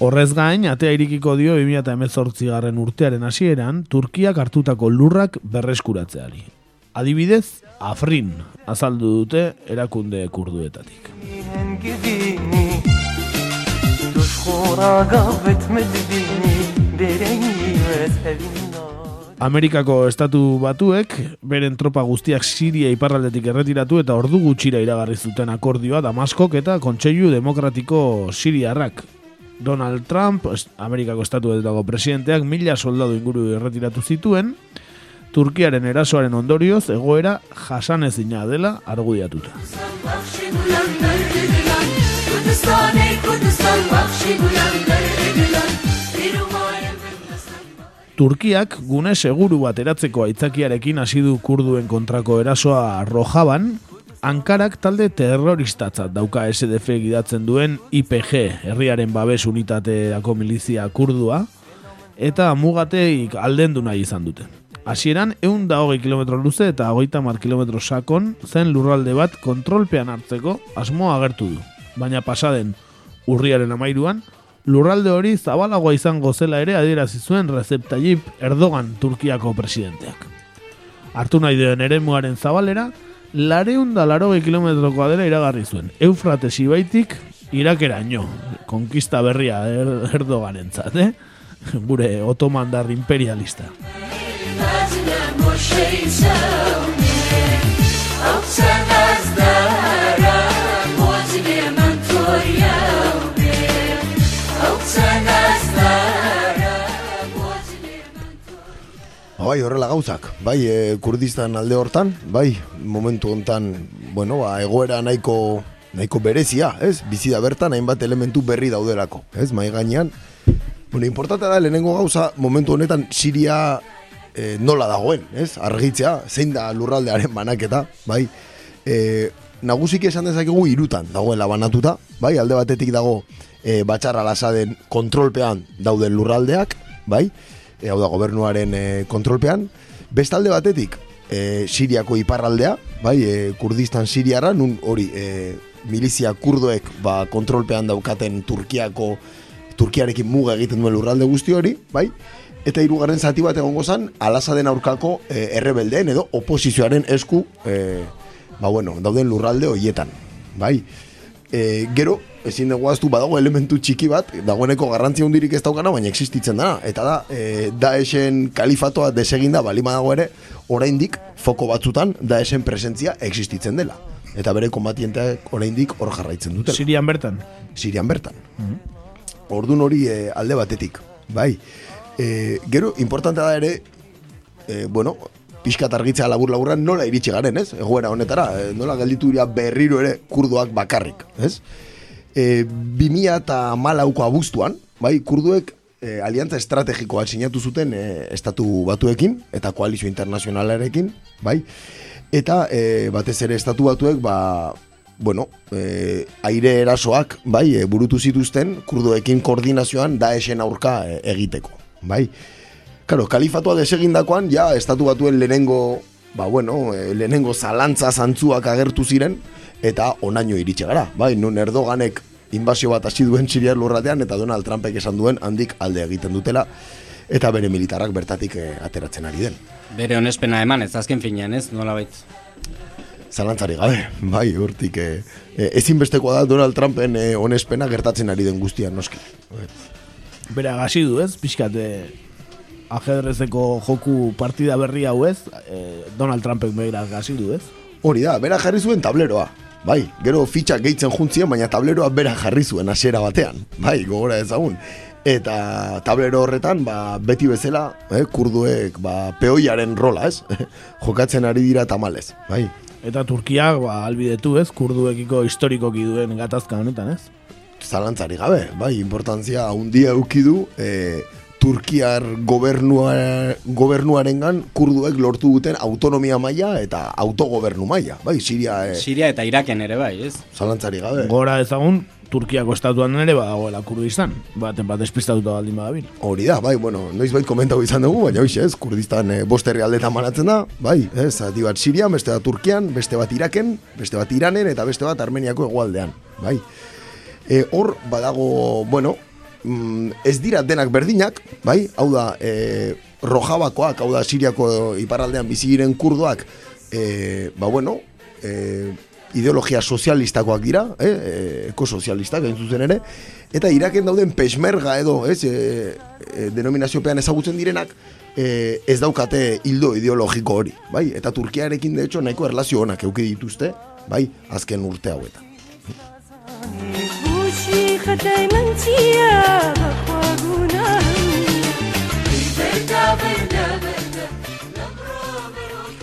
Horrez gain, atea irikiko dio 2018 garren urtearen hasieran Turkiak hartutako lurrak berreskuratzeari. Adibidez, Afrin azaldu dute erakunde kurduetatik. Amerikako estatu batuek beren tropa guztiak Siria iparraldetik erretiratu eta ordu gutxira iragarri zuten akordioa Damaskok eta Kontseilu Demokratiko Siriarrak. Donald Trump, Amerikako estatuetako presidenteak mila soldadu inguru erretiratu zituen, Turkiaren erasoaren ondorioz egoera jasanezina dela argudiatuta. Turkiak gune seguru bat eratzeko aitzakiarekin hasi du kurduen kontrako erasoa Rojaban, Ankarak talde terroristatzat dauka SDF gidatzen duen IPG, herriaren babes unitateako milizia kurdua, eta mugateik aldendu nahi izan dute. Hasieran eun da hogei kilometro luze eta hogeita mar kilometro sakon zen lurralde bat kontrolpean hartzeko asmoa agertu du. Baina pasaden urriaren amairuan, lurralde hori zabalagoa izango zela ere adierazi zuen Recep Tayyip Erdogan Turkiako presidenteak. Hartu nahi duen ere muaren zabalera, lareun da laro kilometroko dela iragarri zuen. Eufrates ibaitik irakera ino, konkista berria er Erdogan entzat, eh? Gure otomandar imperialista. Bai, horrela gauzak. Bai, e, Kurdistan alde hortan, bai, momentu hontan, bueno, ba, egoera nahiko nahiko berezia, ez? Bizi da bertan hainbat elementu berri daudelako, ez? Mai gainean. Bueno, importante da lehenengo gauza momentu honetan Siria e, nola dagoen, ez? Argitzea, zein da lurraldearen banaketa, bai? E, nagusiki esan dezakegu irutan dagoela banatuta, bai, alde batetik dago e, batxarra lasaden kontrolpean dauden lurraldeak, bai, e, hau da gobernuaren e, kontrolpean, bestalde batetik e, Siriako iparraldea, bai, e, Kurdistan Siriara, nun hori e, milizia kurdoek ba, kontrolpean daukaten Turkiako Turkiarekin muga egiten duen lurralde guzti hori, bai, eta hirugarren zati bat egongo zan, alazaden aurkako e, errebeldeen edo oposizioaren esku e, ba bueno, dauden lurralde hoietan, bai. E, gero, ezin dugu aztu badago elementu txiki bat, dagoeneko garrantzi hundirik ez daukana, baina existitzen dana. Eta da, e, Daeshen kalifatoa deseginda, balima dago ere, oraindik foko batzutan Daeshen presentzia existitzen dela. Eta bere kombatienteak oraindik hor jarraitzen dute. Sirian bertan? Sirian bertan. Ordun hori e, alde batetik, bai. E, gero, importante da ere, e, bueno, pixka argitzea labur laburran nola iritsi garen, ez? Egoera honetara, e, nola gelditu dira berriro ere kurduak bakarrik, ez? E, 2000 eta malauko abuztuan, bai, kurduek e, aliantza estrategikoa sinatu zuten e, estatu batuekin eta koalizio internazionalarekin, bai? Eta e, batez ere estatu batuek, ba, bueno, e, aire erasoak, bai, e, burutu zituzten kurduekin koordinazioan daesen aurka e, egiteko, bai? Karo, kalifatua desegindakoan, ja, estatu batuen lehenengo, ba, bueno, e, lehenengo zalantza zantzuak agertu ziren, eta onaino iritsi gara, bai, nun Erdoganek inbazio bat hasi duen Siriar lurratean, eta Donald Trumpek esan duen handik alde egiten dutela, eta bere militarrak bertatik e, ateratzen ari den. Bere onespena eman, ez azken finean, ez, nola baitz? Zalantzari gabe, bai, urtik, e, e, ezinbestekoa da Donald Trumpen e, onespena gertatzen ari den guztian, noski. Bera gazi du, ez, pixkat, e, ajedrezeko joku partida berri hau ez, e, Donald Trumpek begira gazi du ez? Hori da, bera jarri zuen tableroa. Bai, gero fitxak gehitzen juntzien, baina tableroa bera jarri zuen hasiera batean. Bai, gogora ezagun. Eta tablero horretan, ba, beti bezala, eh, kurduek ba, peoiaren rola, ez? Jokatzen ari dira tamalez, bai. Eta Turkiak, ba, albidetu ez, kurduekiko historikoki duen gatazka honetan ez? Zalantzari gabe, bai, importantzia handia eukidu, eh, Turkiar gobernua, gobernuarengan kurduek lortu duten autonomia maila eta autogobernu maila. Bai, Siria... E... Siria eta Iraken ere bai, ez? Zalantzari gabe. Gora ezagun, Turkiako estatuan ere badagoela Kurdistan. Baten bat despistatuta baldin badabil. Hori da, bai, bueno, noiz bait komentau izan dugu, baina hoxe ez, Kurdistan e, bost aldetan manatzen da, bai, ez, zati bat Sirian, beste bat Turkian, beste bat Iraken, beste bat Iranen eta beste bat Armeniako egualdean, bai. E, hor, badago, bueno, mm, ez dira denak berdinak, bai? Hau da, e, rojabakoak, hau da, siriako iparraldean bizigiren kurdoak, e, ba bueno, e, ideologia sozialistakoak dira, eh? ekosozialistak, egin zuzen ere, eta iraken dauden pesmerga edo, ez, e, e, denominaziopean ezagutzen direnak, e, ez daukate hildo ideologiko hori, bai? Eta Turkiarekin, de hecho, nahiko erlazio honak euki dituzte, bai? Azken urte hauetan.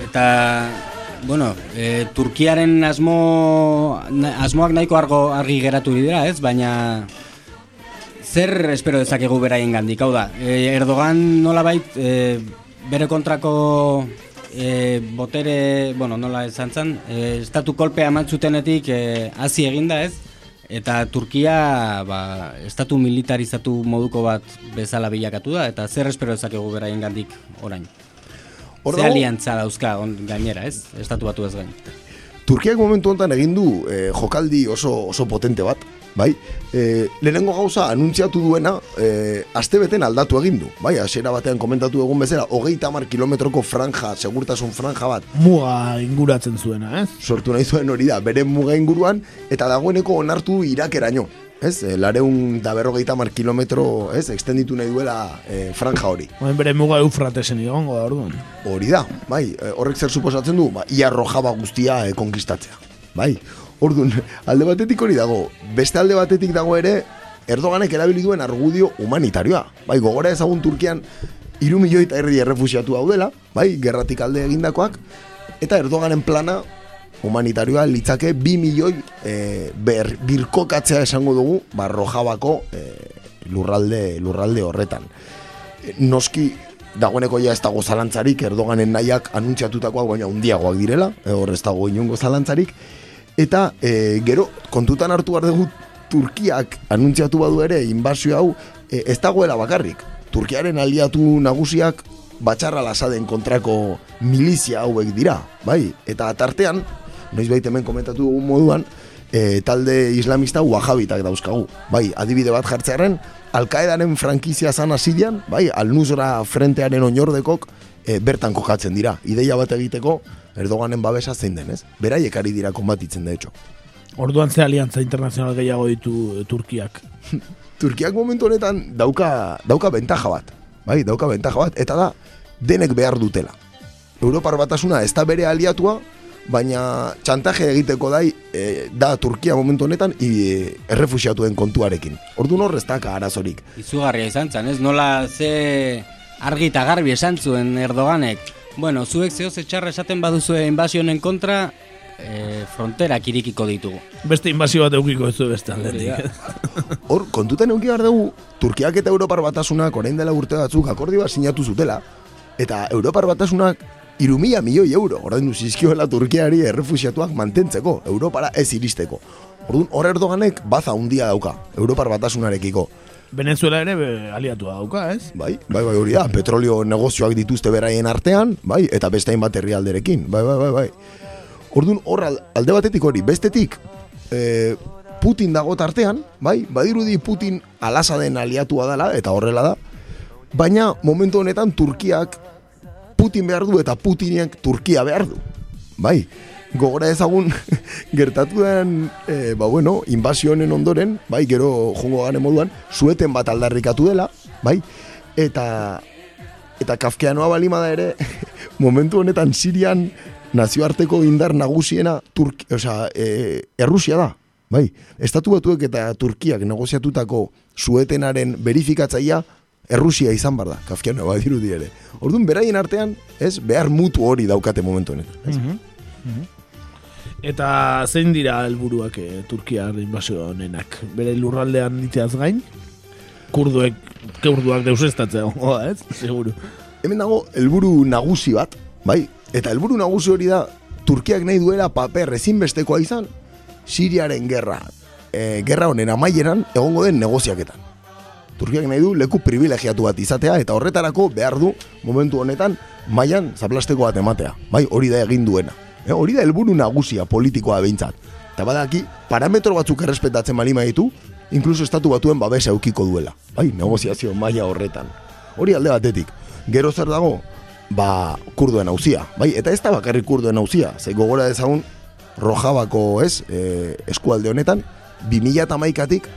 Eta, bueno, e, Turkiaren asmo, asmoak nahiko argo argi geratu dira, ez? Baina zer espero dezakegu beraien gandik, hau da, e, Erdogan nola bait, e, bere kontrako e, botere, bueno, nola esan zan, e, estatu kolpea amantzutenetik e, hazi eginda, ez? Eta Turkia ba, estatu militarizatu moduko bat bezala bilakatu da, eta zer espero ezakegu beraien gandik orain? Ze aliantza dauzka on, gainera, ez? Estatu batu ez gain. Turkiak momentu honetan egin du eh, jokaldi oso, oso potente bat, bai? E, lehenengo gauza anuntziatu duena e, aste beten aldatu egin du, bai? Asera batean komentatu egun bezala, hogeita mar kilometroko franja, segurtasun franja bat. Muga inguratzen zuena, ez? Sortu nahi zuen hori da, bere muga inguruan, eta dagoeneko onartu irakeraino. Ez, e, lareun da berrogeita mar kilometro, ez, extenditu nahi duela e, franja hori. Oen bere muga eufratesen igongo da orduan. Hori da, bai, horrek zer suposatzen du, ba, ia rojaba guztia e, konkistatzea. Bai, Orduan, alde batetik hori dago, beste alde batetik dago ere, Erdoganek erabili duen argudio humanitarioa. Bai, gogora ezagun Turkian, iru milioi eta erdi errefusiatu daudela, bai, gerratik alde egindakoak, eta Erdoganen plana humanitarioa litzake bi milioi e, ber, birkokatzea esango dugu, ba, rojabako e, lurralde, lurralde horretan. E, noski, dagoeneko ja ez dago zalantzarik, Erdoganen nahiak anuntziatutakoak baina undiagoak direla, e, hor ez dago inungo zalantzarik, Eta e, gero, kontutan hartu behar dugu Turkiak anuntziatu badu ere inbazio hau e, ez dagoela bakarrik. Turkiaren aliatu nagusiak batxarra lasaden kontrako milizia hauek dira, bai? Eta tartean, noiz baita hemen komentatu dugun moduan, e, talde islamista wahabitak dauzkagu. Bai, adibide bat jartzearen, Alkaedaren frankizia zan asilian, bai, alnuzra frentearen oinordekok e, bertan kokatzen dira. Ideia bat egiteko, Erdoganen babesa zein denez. Beraiek ari dira konbatitzen da etxo. Orduan ze aliantza internazional gehiago ditu e, Turkiak. Turkiak momentu honetan dauka, dauka bentaja bat. Bai, dauka bentaja bat. Eta da, denek behar dutela. Europar batasuna ez da bere aliatua, baina txantaje egiteko dai e, da Turkia momentu honetan e, errefusiatuen kontuarekin. Ordu hor ez daka arazorik. Izugarria izan zen, ez? Nola ze argi eta garbi esan zuen Erdoganek. Bueno, zuek zehoz etxarra esaten baduzue inbazionen kontra, e, fronterak irikiko ditugu. Beste inbazio bat eukiko ez du beste aldetik. Hor, kontutan euki behar dugu, Turkiak eta Europar batasunak orain dela urte batzuk akordioa sinatu zutela, eta Europar batasunak irumila milioi euro, orain du zizkioela Turkiari errefusiatuak mantentzeko, Europara ez iristeko. Orduan, hor erdoganek baza handia dauka, Europar batasunarekiko. Venezuela ere be, aliatua dauka, ez? Bai, bai, bai, hori da, petrolio negozioak dituzte beraien artean, bai, eta beste hainbat herrialderekin, bai, bai, bai, bai. Orduan, hor al- alde batetik hori, bestetik, e, Putin dago tartean, bai, badirudi Putin alasa den aliatua dela, eta horrela da, baina momentu honetan Turkiak Putin behar du eta Putiniak Turkia behar du. Bai, gogora ezagun gertatu den, e, ba bueno, inbazio honen ondoren, bai, gero jongo gane moduan, sueten bat aldarrikatu dela, bai, eta eta kafkeanoa balima da ere, momentu honetan Sirian nazioarteko indar nagusiena Turk, osea, e, Errusia da. Bai, estatu batuek eta Turkiak negoziatutako suetenaren verifikatzaia Errusia izan bar da, kafkeanoa badirudi ere. Orduan beraien artean, ez, behar mutu hori daukate momentu honetan. Ez? Mhm. Eta zein dira helburuak e, Turkiar inbazio honenak? Bere lurraldean diteaz gain? Kurduek, kurduak deusestatzea, oh, ez? Seguru. Hemen dago helburu nagusi bat, bai? Eta helburu nagusi hori da Turkiak nahi duela paper ezinbestekoa izan Siriaren gerra. E, gerra honen amaieran egongo den negoziaketan. Turkiak nahi du leku privilegiatu bat izatea eta horretarako behar du momentu honetan mailan zaplasteko bat ematea. Bai, hori da egin duena. E, hori da helburu nagusia politikoa behintzat. Eta badaki, parametro batzuk errespetatzen bali ditu, inkluso estatu batuen babesa eukiko duela. Bai, negoziazio maila horretan. Hori alde batetik. Gero zer dago? Ba, kurduen hauzia. Bai, eta ez da bakarrik kurduen hauzia. Ze gogora dezagun, rojabako, ez, e, eskualde honetan, 2008-atik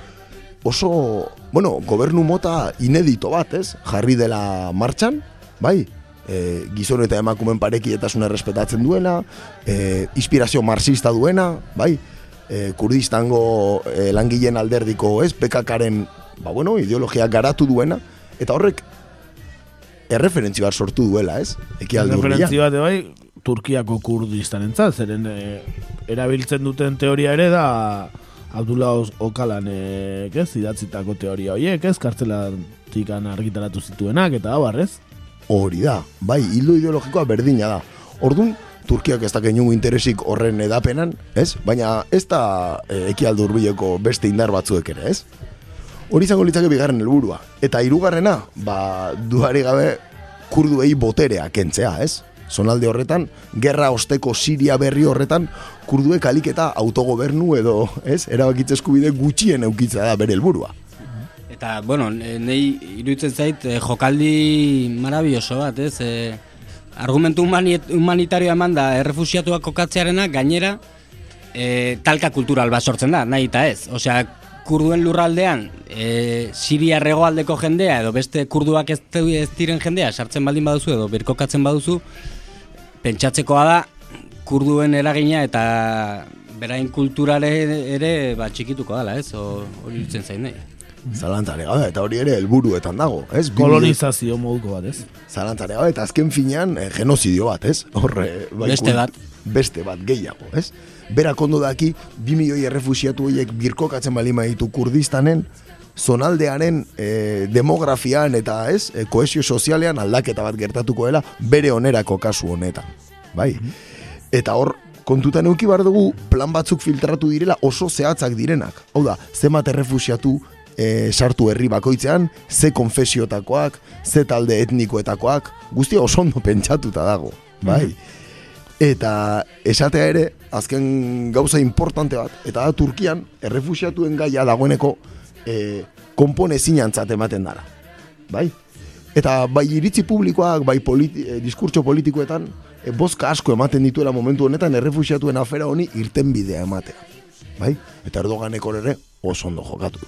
oso, bueno, gobernu mota inedito bat, ez? Jarri dela martxan, bai? E, gizon eta emakumen parekietasuna errespetatzen duena, e, inspirazio marxista duena, bai? E, Kurdistango e, langileen alderdiko, ez? PKKaren, ba bueno, ideologia garatu duena, eta horrek erreferentzi bat sortu duela, ez? Ekialde Referentzi bat bai, Turkiako Kurdistan entzat, zeren e, erabiltzen duten teoria ere da Abdullah Okalan e, ez, idatzitako teoria horiek, ez, kartzelatik argitaratu zituenak, eta hau ez? Hori da, bai, hildo ideologikoa berdina da. Orduan, Turkiak ez dakit inungo interesik horren edapenan, ez? Baina ez da e, ekialde hurbileko beste indar batzuek ere, ez? Hori izango litzake bigarren helburua. Eta hirugarrena, ba, duari gabe kurduei boterea kentzea, ez? Zonalde horretan, gerra osteko Siria berri horretan, kurduek alik eta autogobernu edo, ez? Erabakitze eskubide gutxien eukitza da bere helburua. Eta, bueno, e, nei iruditzen zait e, jokaldi marabilloso bat, ez? E, argumentu humani, humanitarioa eman da errefusiatuak kokatzearena gainera e, talka kultural bat sortzen da, nahi eta ez. Osea, kurduen lurraldean e, Siria regoaldeko jendea edo beste kurduak ez, ez diren jendea sartzen baldin baduzu edo birkokatzen baduzu pentsatzekoa da kurduen eragina eta berain kulturare ere ba, txikituko dela, ez? O, hori ditzen zain nahi. Zalantzare gabe, eta hori ere helburuetan dago, ez? Kolonizazio moduko bat, ez? Zalantzare gabe, eta azken finean eh, genozidio bat, ez? Horre, bai, Beste bat. Beste bat, gehiago, ez? Berak ondo daki, bi milioi errefusiatu horiek birkokatzen balima ditu Kurdistanen, zonaldearen eh, demografian eta ez, eh, kohesio sozialean aldaketa bat gertatuko dela bere onerako kasu honetan. Bai? Eta hor, kontutan euki bar dugu plan batzuk filtratu direla oso zehatzak direnak. Hau da, zenbat errefusiatu e, sartu herri bakoitzean, ze konfesiotakoak, ze talde etnikoetakoak, guztia oso ondo pentsatuta dago, bai. Eta esatea ere, azken gauza importante bat, eta da Turkian, errefusiatuen gaia dagoeneko e, konpone zinantzat ematen dara. Bai? Eta bai iritzi publikoak, bai politi, e, diskurtso politikoetan, e, bozka asko ematen dituela momentu honetan errefusiatuen afera honi irten bidea ematea. Bai? Eta Erdoganeko ere oso ondo jokatu.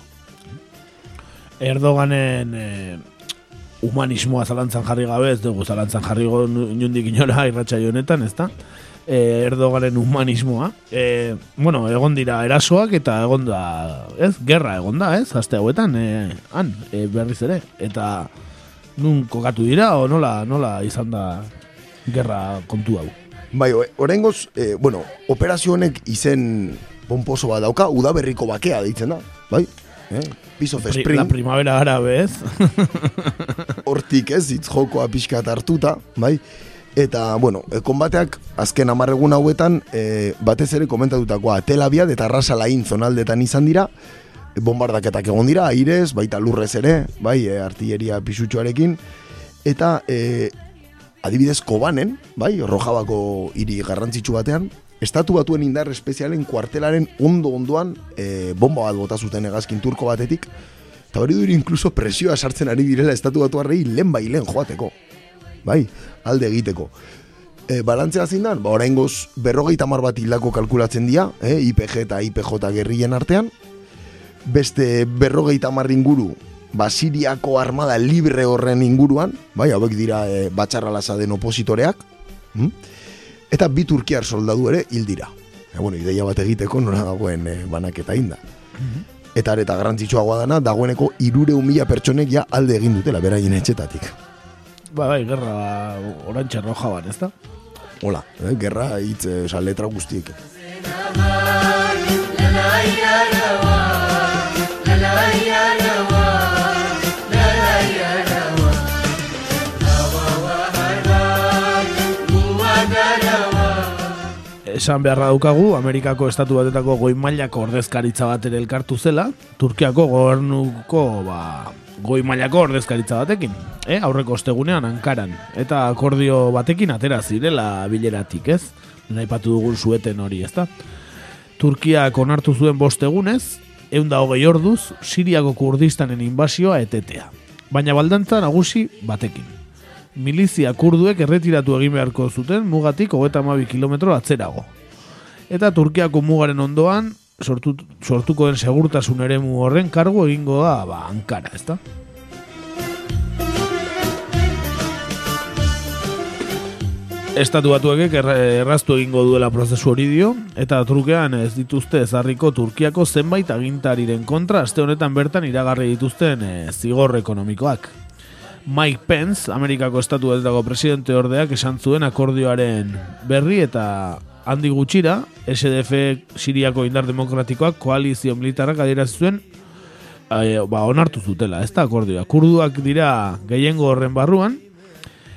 Erdoganen eh, humanismoa zalantzan jarri gabe, ez dugu zalantzan jarri inundik inora irratxa honetan, ez da? Eh, Erdoganen humanismoa. Eh, bueno, egon dira erasoak eta egon da, ez? Gerra egon da, ez? Azte hauetan, eh, han, eh, berriz ere. Eta nun kokatu dira, o nola, nola izan da gerra kontu hau? Bai, orengoz, eh, bueno, operazio honek izen bonposo bat dauka, udaberriko bakea deitzen da, bai? Eh? Piece of Pri- Spring. La primavera árabe, ez? hortik ez, hitz jokoa pixka hartuta, bai? Eta, bueno, e, konbateak azken amarregun hauetan, e, batez ere komentatutakoa, Tel Aviv eta Rasalain zonaldetan izan dira, e, bombardaketak egon dira, airez, baita lurrez ere, bai, e, artilleria pisutxoarekin, eta e, adibidez Kobanen, bai, Rojabako hiri garrantzitsu batean, estatu batuen indar espezialen kuartelaren ondo ondoan e, bomba bat bota zuten hegazkin turko batetik, eta hori duri inkluso presioa sartzen ari direla estatu batuarrei lehen bai lehen joateko. Bai, alde egiteko. E, balantzea zein da, ba, oraingoz berrogeita mar bat hildako kalkulatzen dira, e, IPG eta IPJ gerrien artean, beste berrogeita mar inguru, ba, Siriako armada libre horren inguruan, bai, hauek dira e, batxarralasa den opositoreak, hm? eta bi turkiar soldadu ere hil dira. E, bueno, ideia bat egiteko nora dagoen e, banaketa inda. Eta areta garrantzitsuagoa dana, dagoeneko irure mila pertsonek ja alde egin dutela beraien etxetatik. Ba, bai, gerra orantxe roja ban, ez da? Hola, eh, gerra hitz, eh, oza, letra guztiek. Esan beharra daukagu, Amerikako estatu batetako goi mailako ordezkaritza bat ere elkartu zela, Turkiako gobernuko ba, goi mailako ordezkaritza batekin, eh? aurreko ostegunean Ankaran, eta akordio batekin atera zirela bileratik, ez? Naipatu dugun zueten hori, ezta? Turkiak onartu zuen bost egunez, eunda hogei orduz, Siriako kurdistanen inbasioa etetea. Baina baldantza nagusi batekin. Milizia kurduek erretiratu egin beharko zuten mugatik hogeta amabi kilometro atzerago. Eta Turkiako mugaren ondoan sortu, sortuko den segurtasun eremu horren kargu egingo da ba, Ankara, ezta? Estatu batuekek erra- erraztu egingo duela prozesu hori dio, eta trukean ez dituzte ezarriko Turkiako zenbait agintariren kontra aste honetan bertan iragarri dituzten eh, zigor ekonomikoak. Mike Pence, Amerikako estatu batetako presidente ordeak esan zuen akordioaren berri eta handi gutxira, SDF Siriako indar demokratikoak koalizio militarrak adierazi zuen eh, ba, onartu zutela, ez da akordioa. Kurduak dira gehiengo horren barruan,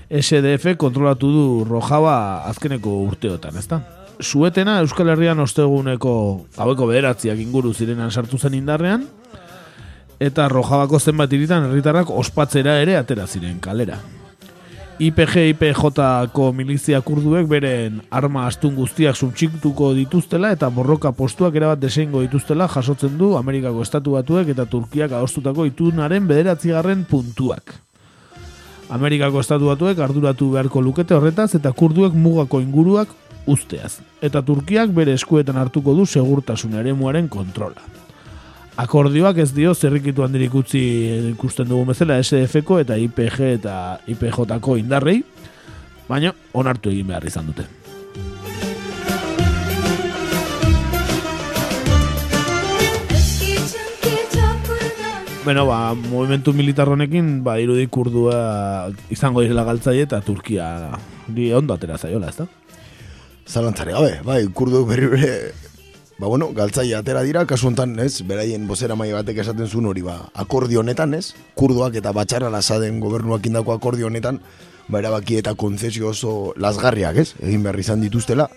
SDF kontrolatu du Rojava azkeneko urteotan, ezta? Suetena Euskal Herrian osteguneko gaueko bederatziak inguru zirenan sartu zen indarrean, eta Rojabako zenbat iritan herritarrak ospatzera ere atera ziren kalera. IPG IPJ-ko milizia kurduek beren arma astun guztiak suntxiktuko dituztela eta borroka postuak erabat deseingo dituztela jasotzen du Amerikako estatu batuek eta Turkiak adostutako itunaren bederatzigarren puntuak. Amerikako estatu batuek arduratu beharko lukete horretaz eta kurduek mugako inguruak usteaz. Eta Turkiak bere eskuetan hartuko du segurtasun eremuaren kontrola. Akordioak ez dio zerrikitu handirik utzi ikusten dugun bezala SDF-ko eta IPG eta IPJ-ko indarrei, baina onartu egin behar izan dute. Bueno, ba, movimentu militar honekin, ba, irudi kurdua izango direla galtzaile eta Turkia di ondo atera zaiola, ez da? Zalantzare gabe, bai, kurduek berri ba bueno, galtzaile atera dira, kasu honetan, ez, beraien bozera mai batek esaten zuen hori, ba, akordio honetan, ez, kurduak eta batxarra lasaden gobernuak indako akordio honetan, ba, erabaki eta konzesio oso lasgarriak, ez, egin behar izan dituztela,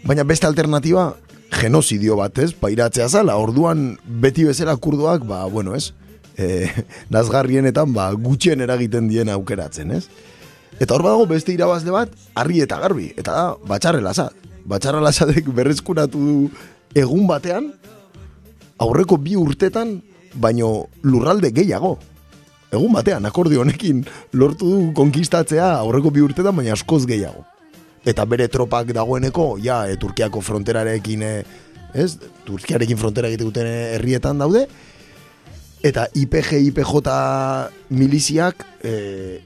Baina beste alternatiba, genozidio bat, ez? Pairatzea zala, orduan beti bezala kurduak, ba, bueno, ez? E, nazgarrienetan, ba, gutxien eragiten dien aukeratzen, ez? Eta hor badago beste irabazle bat, argi eta garbi, eta da, batxarre lasat. Batxarre lasatek berrezkuratu du egun batean, aurreko bi urtetan, baino lurralde gehiago. Egun batean, akordio honekin lortu du konkistatzea aurreko bi urtetan, baina askoz gehiago. Eta bere tropak dagoeneko, ja, e, Turkiako fronterarekin, e, ez? Turkiarekin frontera egite herrietan daude. Eta IPG, IPJ miliziak, e,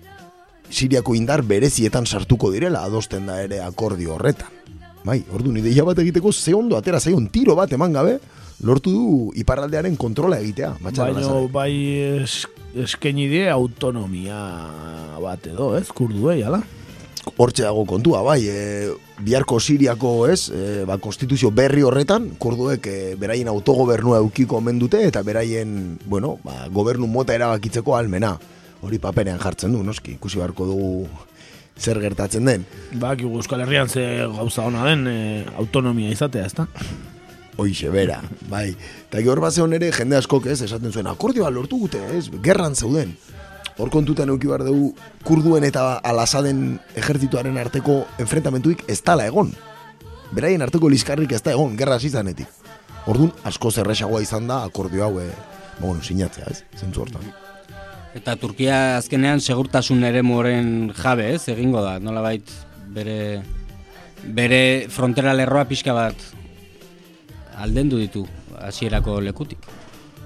Siriako indar berezietan sartuko direla adosten da ere akordio horretan. Bai, ordu ideia bat egiteko ze ondo atera zaion tiro bat eman gabe, lortu du iparraldearen kontrola egitea. Baina bai es, esken idea autonomia bat edo, ez, kurduei, ala? Hortxe dago kontua, bai, e, biharko siriako, ez, e, ba, konstituzio berri horretan, kurduek e, beraien autogobernua eukiko omen dute, eta beraien, bueno, ba, gobernu mota erabakitzeko almena hori paperean jartzen du, noski, ikusi beharko dugu zer gertatzen den. Ba, ki Euskal Herrian ze gauza ona den e, autonomia izatea, ezta? Hoixe, bera, bai. Eta hor bat ere jende askok ez, esaten zuen, akordioa lortu gute, ez, gerran zeuden. Hor kontutan euki behar dugu, kurduen eta alasaden ejertzituaren arteko enfrentamentuik ez tala egon. Beraien arteko liskarrik ez da egon, gerra zizanetik. Orduan, asko zerresagoa izan da akordio hau, e, bueno, sinatzea, ez, zentzu hortan. Eta Turkia azkenean segurtasun ere moren jabe, ez, egingo da, nola bait, bere, bere frontera lerroa pixka bat aldendu ditu hasierako lekutik.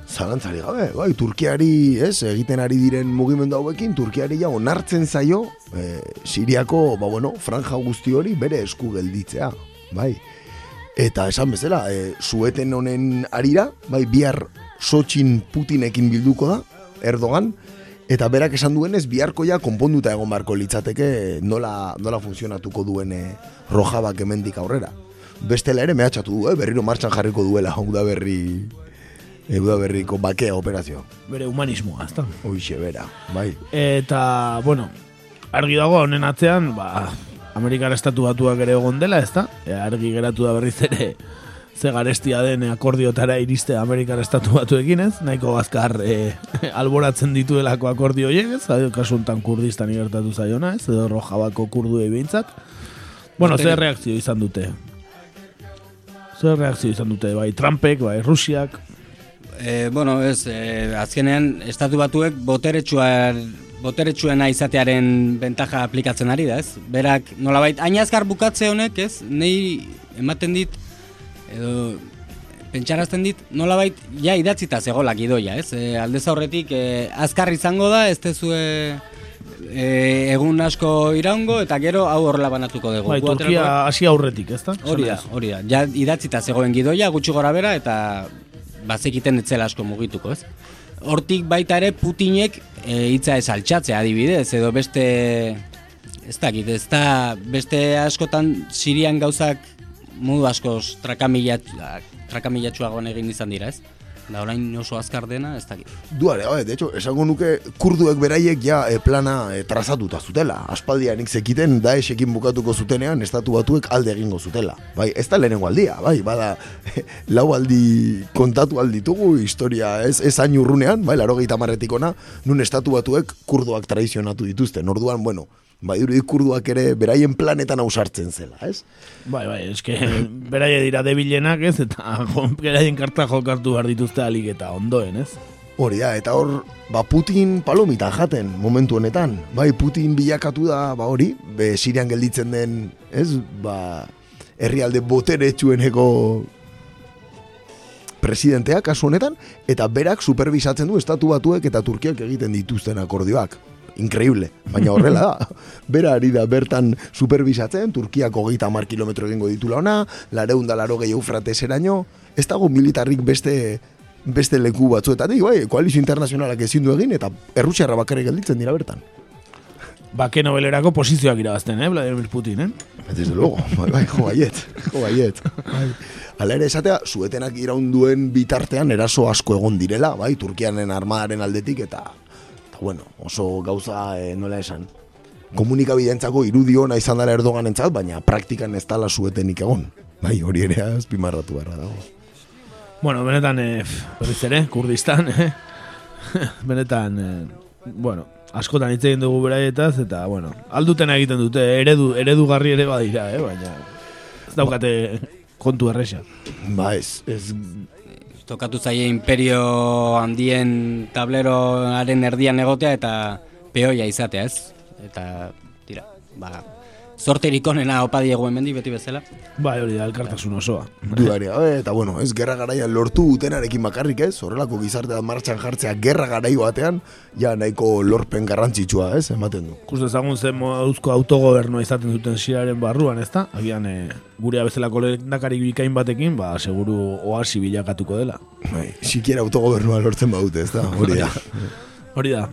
Zalantzari gabe, bai, Turkiari, ez, egiten ari diren mugimendu hauekin, Turkiari ja onartzen zaio, e, Siriako, ba bueno, franja guzti hori bere esku gelditzea, bai. Eta esan bezala, e, sueten honen arira, bai, bihar Sotxin Putinekin bilduko da, Erdogan, Eta berak esan duenez, biharkoia konponduta egon barko litzateke nola, nola funtzionatuko duen eh, rojabak emendik aurrera. Bestela ere mehatxatu du, eh? berriro martxan jarriko duela Uda berri Uda berriko bakea operazio. Bere humanismoa, ez da? Hoixe, bera, bai. Eta, bueno, argi dago honen atzean, ba, Amerikar estatu batuak ere egon dela, ez da? E, argi geratu da berriz ere ze garestia den akordiotara iriste Amerikar estatu batuekin ez, nahiko bazkar e, alboratzen dituelako akordio horiek ez, kasuntan kurdistan igertatu zaiona ez, edo rojabako kurdu behintzat. Bueno, ze reakzio izan dute? Ze reakzio izan dute, bai Trumpek, bai Rusiak? E, bueno, ez, e, azkenean, estatu batuek boteretsua boteretsuena izatearen bentaja aplikatzen ari da, ez? Berak, nolabait, ainazkar bukatze honek, ez? Nei ematen dit, edo pentsarazten dit nolabait ja idatzita zegola gidoia, ez? E, aldez aurretik e, azkar izango da, ez tezue e, egun asko iraungo eta gero hau horrela banatuko dugu. Bai, Turkia hasi aurretik, ezta? Hori da, hori da. Ja idatzita zegoen gidoia gutxi gora bera eta bazekiten etzela asko mugituko, ez? Hortik baita ere Putinek e, hitza ez altxatzea adibidez edo beste ez dakit, ez da beste askotan Sirian gauzak modu askoz trakamilatxuagoan egin izan dira, ez? Da orain oso azkar dena, ez dakit. Duare, bai, de hecho, esango nuke kurduek beraiek ja e, plana e, trazatuta zutela. Aspaldianik zekiten daesekin bukatuko zutenean estatu batuek alde egingo zutela. Bai, ez da lehenengo aldia, bai, bada lau aldi kontatu alditugu historia, ez, ez hain urrunean, bai, laro gehieta marretikona, nun estatu batuek kurduak traizionatu dituzten. Orduan, bueno, bai, dure kurduak ere beraien planetan ausartzen zela, ez? Bai, bai, eske beraie dira debilenak, ez? Eta beraien karta jokartu behar dituzte alik eta ondoen, ez? Hori da, eta hor, ba, Putin palomita jaten momentu honetan. Bai, Putin bilakatu da, ba, hori, be, sirian gelditzen den, ez? Ba, herrialde botere txueneko presidenteak kasu honetan, eta berak superbisatzen du estatu batuek eta Turkiak egiten dituzten akordioak increíble, baina horrela da. Bera ari da bertan superbisatzen, Turkiako geita mar kilometro egingo ditula ona, lareun da laro gehi eufrates eraino, ez dago militarrik beste beste leku batzuetatik, bai, koalizio internazionalak ezin du egin, eta errusiarra bakarrik gelditzen dira bertan. Bake nobelerako posizioak irabazten, eh, Vladimir Putin, eh? Desde luego, bai, bai, jo baiet, jo baiet. Hala ere esatea, zuetenak iraunduen bitartean eraso asko egon direla, bai, Turkianen armadaren aldetik, eta bueno, oso gauza e, nola esan. Komunikabidentzako irudio nahi izan dara Erdogan entzat, baina praktikan ez tala zuetenik egon. Bai, hori ere azpimarratu beharra dago. Bueno, benetan, eh, berriz ere, Kurdistan, eh? benetan, eh, bueno, askotan hitz egin dugu beraietaz, eta, bueno, alduten egiten dute, eredu, eredugarri ere badira, eh? baina ez daukate kontu erresa. Ba, ez, ez, Tokatu zaie imperio handien tableroaren erdian egotea eta peoia izatea, ez? Eta, tira, ba, sorterik onena opa diegu hemendik beti bezala. Bai, hori da, elkartasun osoa. Dudari gabe, eta bueno, ez gerra garaian lortu dutenarekin bakarrik ez, horrelako gizartea martxan jartzea gerra garai batean, ja nahiko lorpen garrantzitsua ez, ematen du. Kus dezagun zen moduzko autogobernua izaten duten siraren barruan, ezta? Agian e, gure abezalako lehendakari bikain batekin, ba, seguru oasi bilakatuko dela. Bai, sikiera autogobernua lortzen badute, ez da, hori da. Hori da.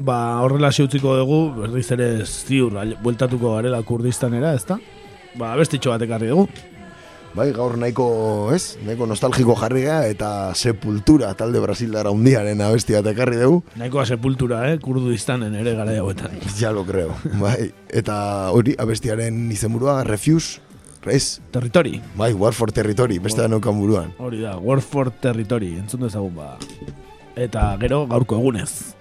Ba, horrela utziko dugu, berriz ere ziur, bueltatuko garela kurdistanera, ezta? Ba, bestitxo bat ekarri dugu. Bai, gaur nahiko, ez, nahiko nostalgiko jarri gara, eta sepultura talde brasildara undiaren abesti bat ekarri dugu. Nahikoa sepultura, eh? Kurdistanen ere gara hauetan. Ja lo creo, bai. Eta hori, abestiaren izenburua, Refuse, ez? Territory. Bai, War for Territory, beste da neukan buruan. Hori da, War for Territory, entzun dezagun ba. Eta gero gaurko egunez.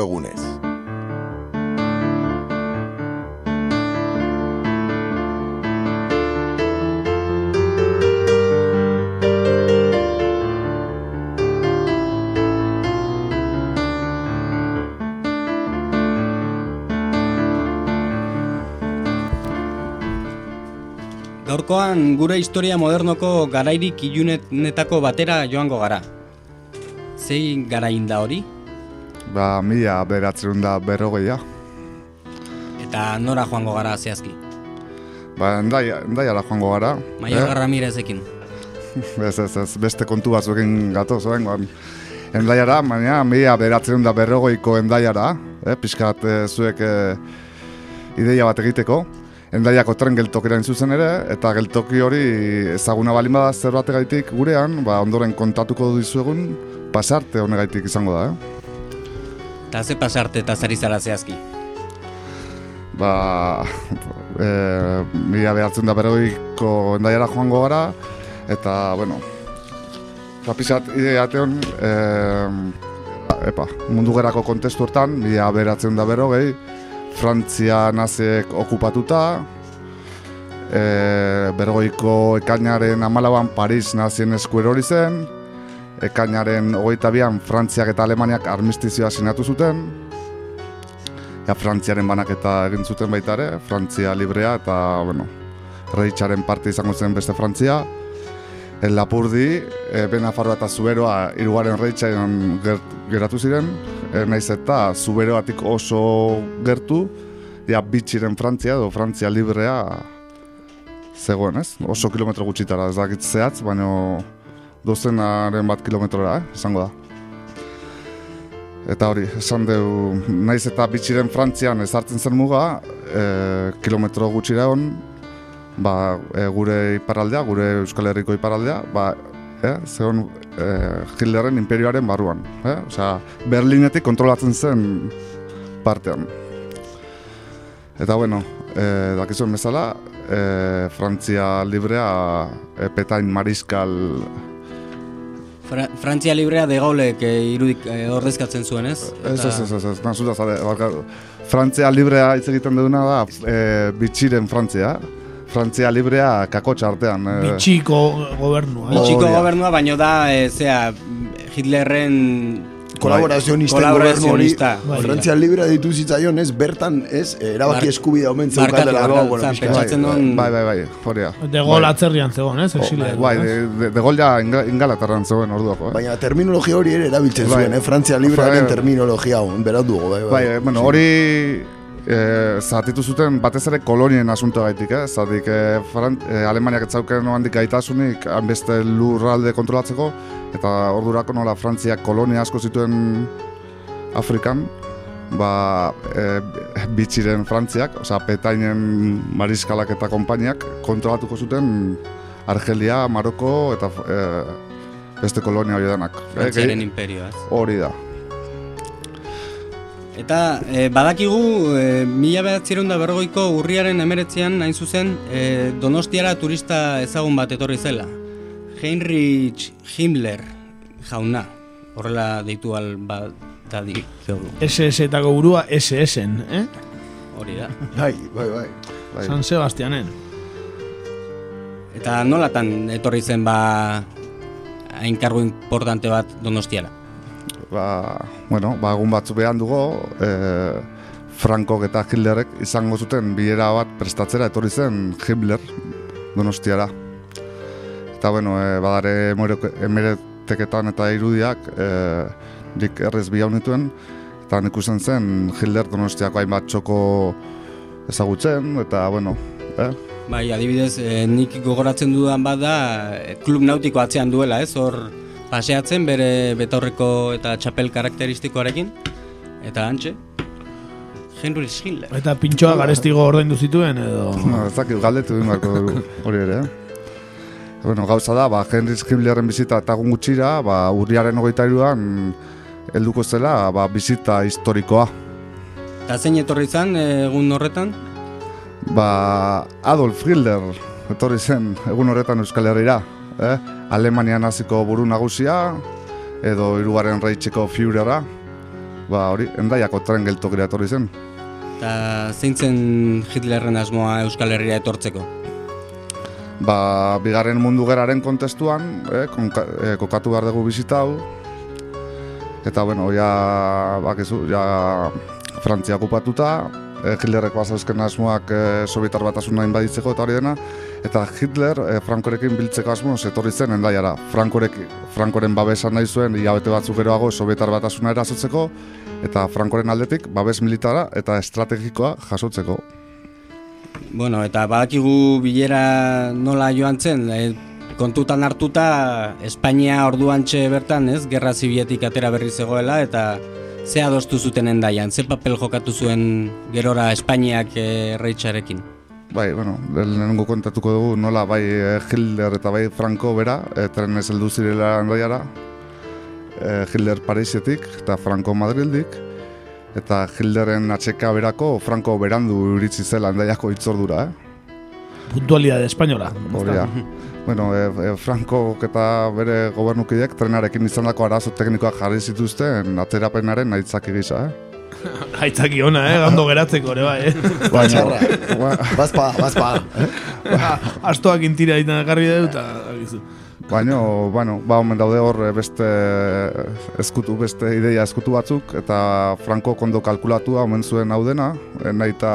Egunez. Gaurkoan gure historia modernoko garairik ilunetako batera joango gara. Zein garain da hori? Ba, mila beratzerun da berrogeia. Eta nora joango gara zehazki? Ba, endaia, endaiara joango gara. Maior Ramirezekin. Ez, ez, ez, beste kontu batzuekin gatoz, oen, Endaiara, baina mila beratzerun da berrogeiko endaiara, eh, pixkat eh, zuek eh, ideia bat egiteko. Endaiako tren geltokera zuzen ere, eta geltoki hori ezaguna balin bada zer bategaitik gurean, ba, ondoren kontatuko dizuegun pasarte honegaitik izango da, eh? Eta ze pasarte eta zari zara zehazki? Ba, e, mila behatzen da berroiko endaiara joango gara, eta, bueno, rapisat idea ateon, e, epa, mundu gerako kontestu hortan, mila beratzen da berrogei, Frantzia naziek okupatuta, e, bergoiko ekainaren amalauan Paris nazien esku erori zen, ekainaren hogeita bian Frantziak eta Alemaniak armistizioa sinatu zuten, ja, Frantziaren banaketa egin zuten baita ere, Frantzia librea eta, bueno, Reitxaren parte izango zen beste Frantzia, El Lapurdi, e, Benafarroa eta Zuberoa irugarren reitxaren geratu ziren, e, naiz eta Zuberoatik oso gertu, ja, bitxiren Frantzia edo Frantzia librea zegoen, ez? Oso kilometro gutxitara, ez dakit zehatz, baina dozenaren bat kilometrora, eh? izango da. Eta hori, esan deu, naiz eta bitxiren Frantzian ezartzen zen muga, e, kilometro gutxira hon, ba, e, gure iparraldea, gure Euskal Herriko iparraldea, ba, eh, zegoen e, Hitlerren imperioaren barruan. Eh? Osea, Berlinetik kontrolatzen zen partean. Eta bueno, e, dakizuen bezala, e, Frantzia librea e, petain mariskal Fra Frantzia librea de Gaulek e, irudik e, ordezkatzen zuen, ez? Ez, ez, ez, ez, ez, nazuta zare, Frantzia librea hitz egiten duguna da, e, bitxiren Frantzia. Frantzia librea kakotxa artean. E, Bitxiko gobernua. eh? Bitxiko gobernua, baino da, e, zea, Hitlerren Kolaborazionista gobernu hori Kolaborazionista. Bai. Frantzia librea ditu zitzaion, ez bertan, ez erabaki eskubidea omen zeukatela bueno, pentsatzen duen- Bai, bai, bai, hori da. De gol Bai. atzerrian zegoen, ez? Exilian. Bai, de, gol ja inga, ingalaterran zegoen orduako, eh? Baina terminologia hori ere erabiltzen Bai. zuen, eh? Frantzia librearen Bai. terminologia hau, berat dugu, bai, Bai, bueno, hori eh, zatitu zuten batez ere kolonien asunto gaitik, eh? Zatik eh, Fran, eh, Alemaniak etzauken handik gaitasunik beste lurralde kontrolatzeko, eta ordurako nola Frantziak kolonia asko zituen Afrikan, ba, e, bitxiren Frantziak, osea, petainen mariskalak eta konpainiak kontrolatuko zuten Argelia, Maroko eta e, beste kolonia hori denak. Frantziaren gehi- imperioa? Hori da. Eta e, badakigu e, mila behatzireun da berrogeiko urriaren emeretzean hain zuzen e, Donostiara turista ezagun bat etorri zela. Heinrich Himmler jauna, horrela deitu al bat dadi gehu. SS etako burua SS-en, eh? Hori da. Bai, bai, bai. bai. San Sebastianen. Eta nolatan etorri zen ba hain kargu importante bat Donostiara. ba, bueno, ba, egun batzu behan dugu, e, Frankok eta Hitlerrek izango zuten bilera bat prestatzera etorri zen Himmler donostiara. Eta, bueno, e, badare emereteketan eta irudiak e, dik errez bi eta nik ikusten zen Hitler donostiako hainbat txoko ezagutzen, eta, bueno, eh? Bai, adibidez, e, nik gogoratzen dudan bat da e, klub nautiko atzean duela, ez? Hor paseatzen bere betaurreko eta txapel karakteristikoarekin, eta antxe, Henry Schindler. Eta pintxoa garestigo ordaindu zituen edo... No, ez dakit galdetu dugu, hori ere, eh? Bueno, gauza da, ba, Henry Schindlerren bizita eta egun gutxira, ba, urriaren hogeita iruan, helduko zela, ba, bizita historikoa. Eta zein etorri izan eh, egun horretan? Ba, Adolf Hitler, etorri zen, egun horretan Euskal Herrira, eh? Alemanian hasiko buru nagusia, edo irugarren reitzeko Führera, ba, hori, endaiako tren geltokira etorri zen. Eta zein zen Hitlerren asmoa Euskal Herria etortzeko? Ba, bigarren mundu geraren kontestuan, eh, konka, eh, kokatu behar dugu bizita hau. Eta, bueno, ja, bakizu, ja, Frantzia okupatuta, eh, Hitlerrek bazauzken asmoak eh, Sovietar batasuna inbaditzeko eta hori dena, eta Hitler eh, Frankorekin biltzeko asmoz etorri zen endaiara. Frankorek, Frankoren babesan nahi zuen, hilabete batzuk geroago Sovietar batasuna erasotzeko, eta Frankoren aldetik babes militara eta estrategikoa jasotzeko. Bueno, eta badakigu bilera nola joan zen, e, kontutan hartuta Espainia orduantxe bertan, ez, gerra zibietik atera berri zegoela, eta ze adostu zuten endaian, ze papel jokatu zuen gerora Espainiak e, reitxarekin? Bai, bueno, lehenengo kontatuko dugu nola bai eh, Hitler eta bai Franco bera, e, trenez heldu zirela endaiara, e, Hitler Parisetik eta Franco Madrildik, eta Hitlerren atxeka berako Franco berandu iritsi zela endaiako itzordura, eh? Puntualidade espainola. Horia. bueno, e, e, Franco eta bere gobernukideak trenarekin izandako arazo teknikoak jarri zituzten aterapenaren aitzaki gisa, eh? Aitzaki ona, eh? Gando geratzeko, ere bai, eh? Baina, Bazpa, bazpa. Ba, Astoak intira ditan ekarri dut, eta... Baina, bueno, ba, omen daude hor eh, beste eskutu, beste ideia eskutu batzuk, eta Franco kondo kalkulatua omen zuen hau dena, eh, nahi eta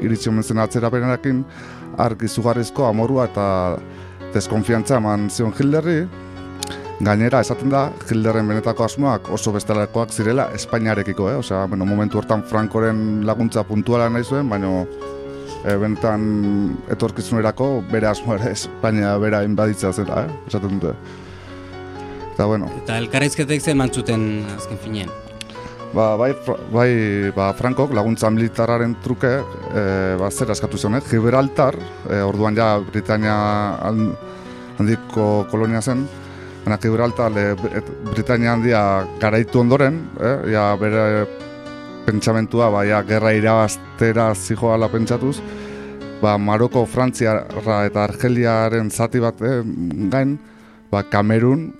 iritsi omen zen atzerapenarekin, ark izugarrizko amorua eta deskonfiantza eman zion Hitlerri, Gainera, esaten da, Hitlerren benetako asmoak oso bestelakoak zirela Espainiarekiko, eh? Osea, bueno, momentu hortan Frankoren laguntza puntuala nahi zuen, baina e, benetan etorkizunerako bere asmoa ere Espainia bera inbaditzea zela, eh? Esaten dute. Eta, bueno, Eta elkarrizketek ze eman zuten azken finean. Ba, bai, bai ba, Frankok laguntza militarraren truke e, ba, zer askatu zen, eh? Gibraltar, e, orduan ja Britania han- handiko kolonia zen, baina Gibraltar e, Britania handia garaitu ondoren, eh? ja bere pentsamentua, ba, ja, gerra irabaztera zijoala pentsatuz, ba, Maroko, Frantziara eta Argeliaren zati bat eh, gain, ba, Kamerun,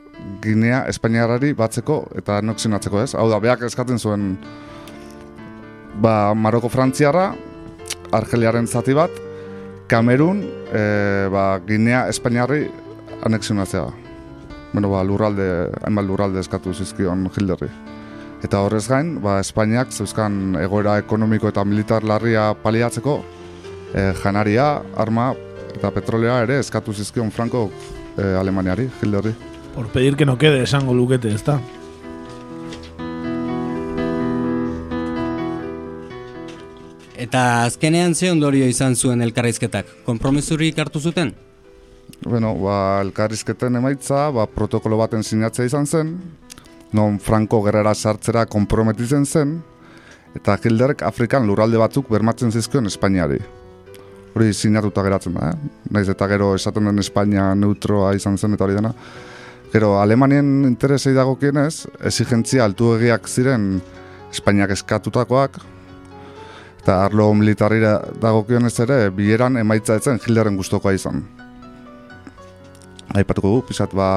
Ginea, Espainiarari batzeko eta noxinatzeko ez. Hau da, beak eskatzen zuen ba, Maroko Frantziarra, Argeliaren zati bat, Kamerun, e, ba, Ginea, Espainiarri anexionatzea. Bueno, ba, lurralde, hainbat lurralde eskatu zizkion Hilderri. Eta horrez gain, ba, Espainiak zeuzkan egoera ekonomiko eta militar larria paliatzeko, e, janaria, arma eta petrolea ere eskatu zizkion Franco e, Alemaniari, Hilderri. Por pedir que no quede, esango lukete, ezta? Eta azkenean ze ondorio izan zuen elkarrizketak? Konpromesurik hartu zuten? Bueno, ba, elkarrizketen emaitza, ba, protokolo baten sinatzea izan zen, non Franco gerrara sartzera konprometitzen zen, eta Hilderrek Afrikan lurralde batzuk bermatzen zizkion Espainiari. Hori sinatuta geratzen da, eh? Naiz eta gero esaten den Espainia neutroa izan zen eta hori dena. Gero, Alemanien interesei dagokienez, exigentzia altuegiak ziren Espainiak eskatutakoak, eta arlo militarira dagokionez ere, bileran emaitza etzen Hilderren gustokoa izan aipatuko du, pixat ba,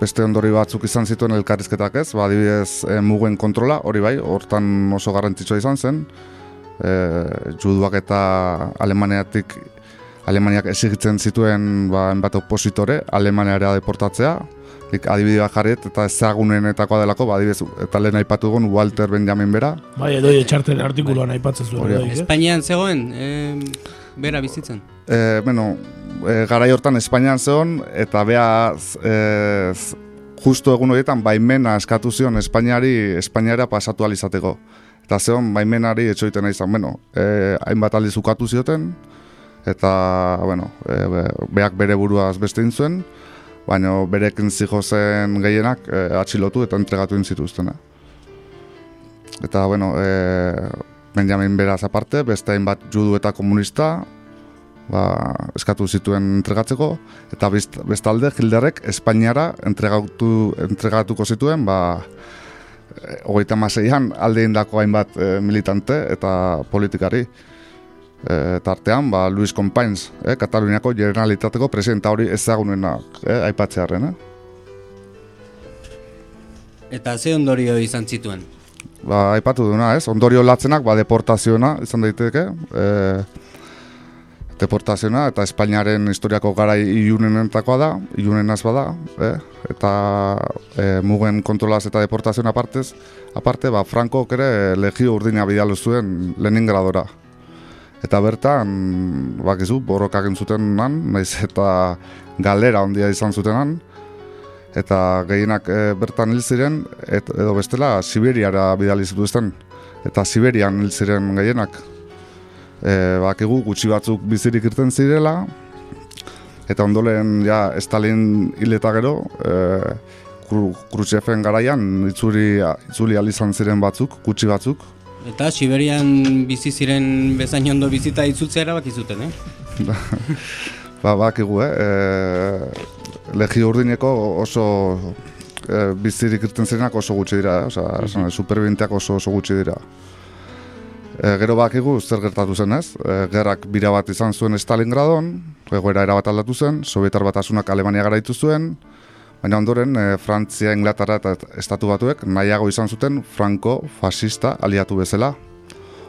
beste ondori batzuk izan zituen elkarrizketak ez, ba, adibidez e, mugen kontrola, hori bai, hortan oso garrantzitsua izan zen, e, juduak eta Alemaniatik Alemaniak exigitzen zituen ba, enbat opositore, Alemaniara deportatzea, nik adibidea jarriet eta ezagunenetakoa delako, ba, adibidez, eta lehen aipatu dugun Walter Benjamin bera, Bai, edoi etxarten artikuloan aipatzen zuen. Eh? Espainian zegoen, e, bera bizitzen. E, bueno, e, garai hortan Espainian zeon, eta bea e, z- justu egun horietan baimena eskatu zion Espainiari, Espainiara pasatu alizateko. Eta zeon baimenari etxoiten izan, bueno, e, hainbat aldiz ukatu zioten, eta, bueno, e, be- beak bere buruaz beste zuen, baina berekin zijo zen gehienak e, atxilotu eta entregatu zituztena. Eta, bueno, e, Benjamin Beraz aparte, beste hainbat judu eta komunista, ba, eskatu zituen entregatzeko, eta best, bestalde Hilderrek Espainiara entregatu, entregatuko zituen, ba, e, hogeita maseian alde indako hainbat e, militante eta politikari. E, tartean, ba, Luis Companys, e, Kataluniako Generalitateko presidenta hori ezagunena e, aipatzearen. Eh? Eta ze ondorio izan zituen? Ba, aipatu duna, ez? Ondorio latzenak, ba, deportazioa izan daiteke. E, deportazioa eta Espainiaren historiako garai ilunenentakoa da, ilunenaz bada, eh? eta e, mugen kontrolaz eta deportazioa apartez, aparte, ba, Franco ere legio urdina bidalu zuen Leningradora. Eta bertan, bakizu, borrokak zuten nan, naiz eta galera ondia izan zutenan, eta gehienak e, bertan hil ziren, et, edo bestela, Siberiara bidali zituzten, eta Siberian hil ziren gehienak. E, bakigu gutxi batzuk bizirik irten zirela, eta ondolen ja Stalin hil eta gero, e, Khrushcheven garaian itzuri, itzuli alizan ziren batzuk, gutxi batzuk. Eta Siberian bizi ziren bezain ondo bizita itzultzea erabaki zuten, eh? ba, bakigu, eh? E, legio urdineko oso e, bizirik irten zirenak oso gutxi dira, eh? Osa, mm superbienteak oso oso gutxi dira. E, gero bakigu zer gertatu zen ez, e, gerrak bira bat izan zuen Stalingradon, egoera erabat aldatu zen, Sovietar batasunak Alemania garaitu zuen, baina ondoren e, Frantzia, Inglaterra eta Estatu batuek nahiago izan zuten Franco fascista aliatu bezala,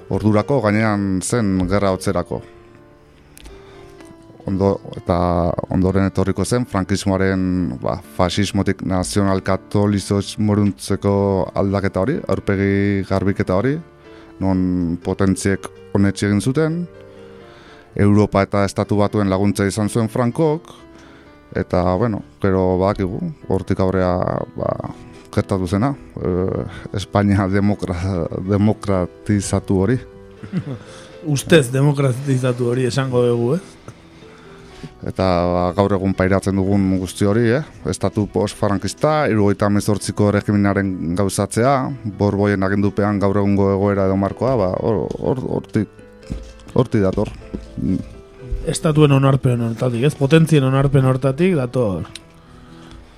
ordurako gainean zen gerra hotzerako. Ondo, eta ondoren etorriko zen, frankismoaren ba, fasismotik nazional katolizosmoruntzeko aldaketa hori, aurpegi garbiketa hori, non potentziek honetxe egin zuten, Europa eta Estatu batuen laguntza izan zuen Frankok, eta, bueno, gero bakigu, hortik aurrea ba, gertatu zena, e, Espainia demokra, demokratizatu hori. Ustez demokratizatu hori esango dugu, eh? Eta ba, gaur egun pairatzen dugun guzti hori, eh? Estatu post-frankista, irugaita mezortziko regiminaren gauzatzea, borboien agendupean gaur egungo egoera edo markoa, ba, hortik or, dator. Estatuen onarpen hortatik, ez? Potentzien onarpen hortatik dator,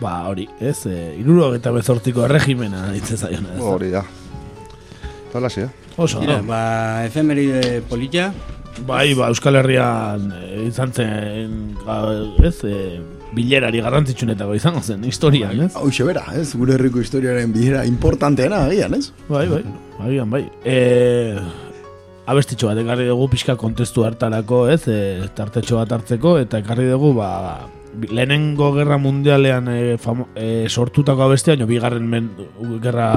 ba, hori, ez? E, irugaita mezortziko regimena ditze zaiona, ez? Hori da. Talasi, eh? Oso, Mira, ba, efemeride polita, Bai, ba, Euskal Herrian e, izan zen, ez, e, bilerari garrantzitsunetako izango zen, historian, ez? Hau bera, ez, gure herriko historiaren bilera importanteena, agian, ez? Bai, bai, agian, bai. E, abestitxo bat, ekarri dugu pixka kontestu hartarako, ez, e, tartetxo bat hartzeko, eta ekarri dugu, ba, lehenengo gerra mundialean e, famo, e, sortutako abestia, bigarren men, gerra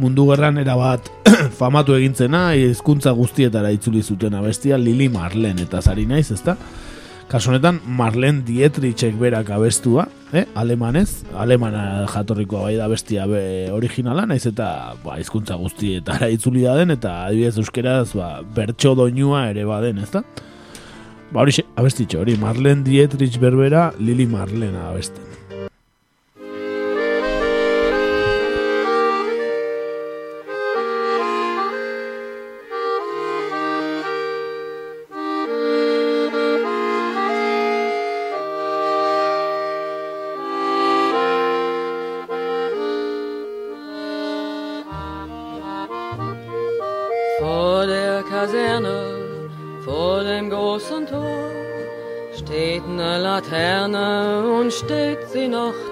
mundu gerran erabat famatu egintzena, hizkuntza guztietara itzuli zuten abestia Lili Marlen eta zari naiz, ezta? Kasu Marlen Dietrichek berak abestua, eh? alemanez, alemana jatorrikoa bai da bestia be, originala, naiz eta ba, hizkuntza guztietara itzuli da den, eta adibidez euskeraz ba, bertso doinua ere baden, ezta? Ba hori, abestitxo, hori, Marlen Dietrich berbera, Lili Marlen abesten.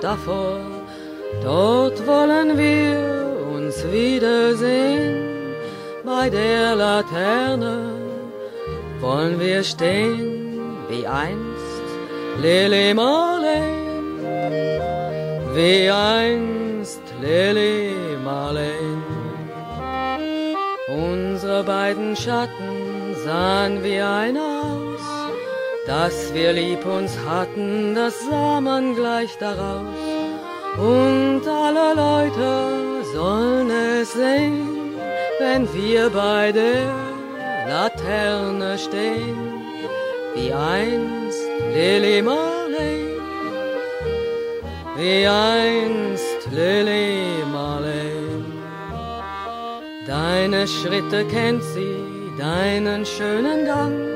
Davor. Dort wollen wir uns wiedersehen, bei der Laterne wollen wir stehen, wie einst Lily Marlene, wie einst Lily Marlene. Unsere beiden Schatten sahen wie ein aus, dass wir lieb uns hatten, das sah man gleich daraus. Und alle Leute sollen es sehen, wenn wir bei der Laterne stehen, wie einst Lily Marley, wie einst Lily Marleen. Deine Schritte kennt sie, deinen schönen Gang.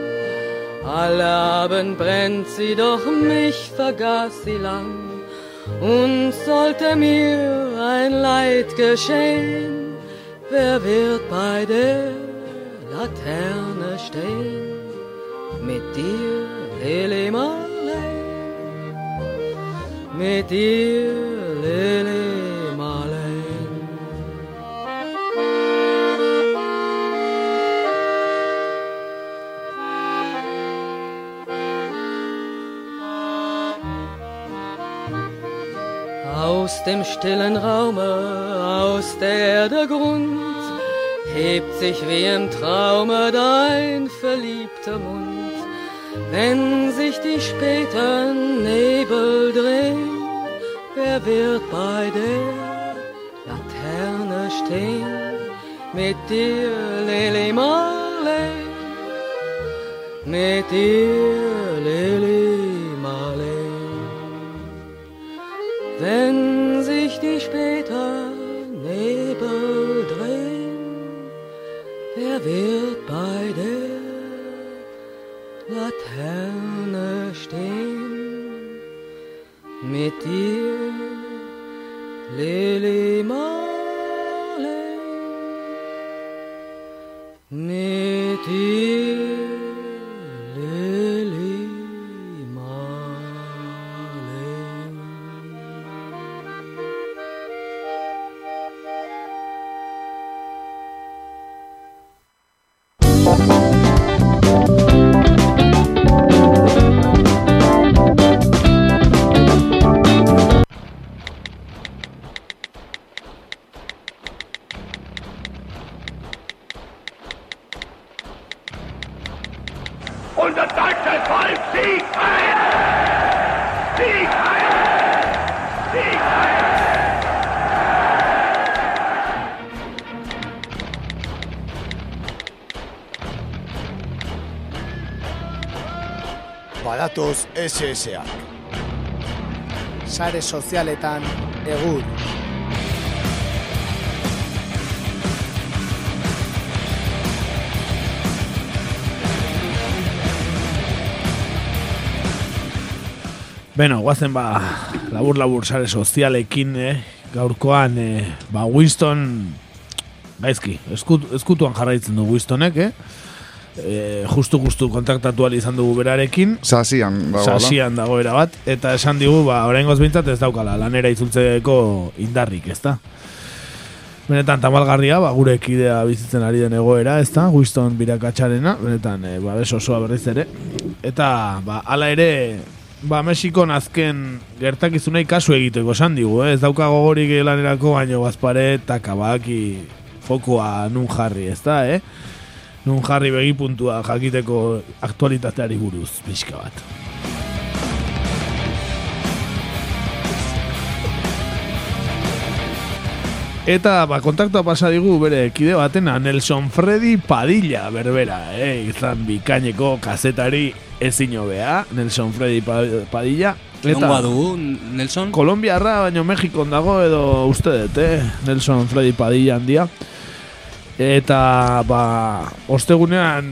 Alle Abend brennt sie, doch mich vergaß sie lang. Und sollte mir ein Leid geschehen, wer wird bei der Laterne stehen? Mit dir, Lili Marley, mit dir, Aus dem stillen Raume, aus der Erde Grund, hebt sich wie im Traume dein verliebter Mund. Wenn sich die späten Nebel drehen, wer wird bei der Laterne stehen? Mit dir, Lili Marley, mit dir, Lili Marley. Wenn métier, l'élément. Badatoz SSA. Sare sozialetan egur. Beno, guazen ba, labur-labur sare sozialekin, eh? gaurkoan, eh, ba, Winston, gaizki, eskut, eskutuan jarraitzen du Winstonek, eh? E, justu justu kontaktatu izan dugu berarekin. Sasian dago, Sasian dago bat. Eta esan digu, ba, oraingoz bintzat ez daukala Lanera itzultzeko indarrik, ezta? Benetan tamalgarria, ba, gure kidea bizitzen ari den egoera, ezta? Winston birakatxarena, benetan, e, ba, beso osoa berriz ere. Eta, ba, ala ere, ba, Mexikon azken gertakizunei kasu egiteko esan digu, eh? ez dauka gogorik lanerako baino bazpare eta kabaki fokoa nun jarri, ezta, eh? Nun jarri begipuntua jakiteko aktualitateari buruz, pixka bat. Eta ba, kontaktua pasa digu bere kide batena Nelson Freddy Padilla berbera, eh? izan bikaineko kazetari ezin hobea, Nelson Freddy Pa- Padilla. Nongoa dugu, Nelson? Kolombiarra, baino Mexikon dago edo uste dut, eh? Nelson Freddy Padilla handia. Eta, ba, ostegunean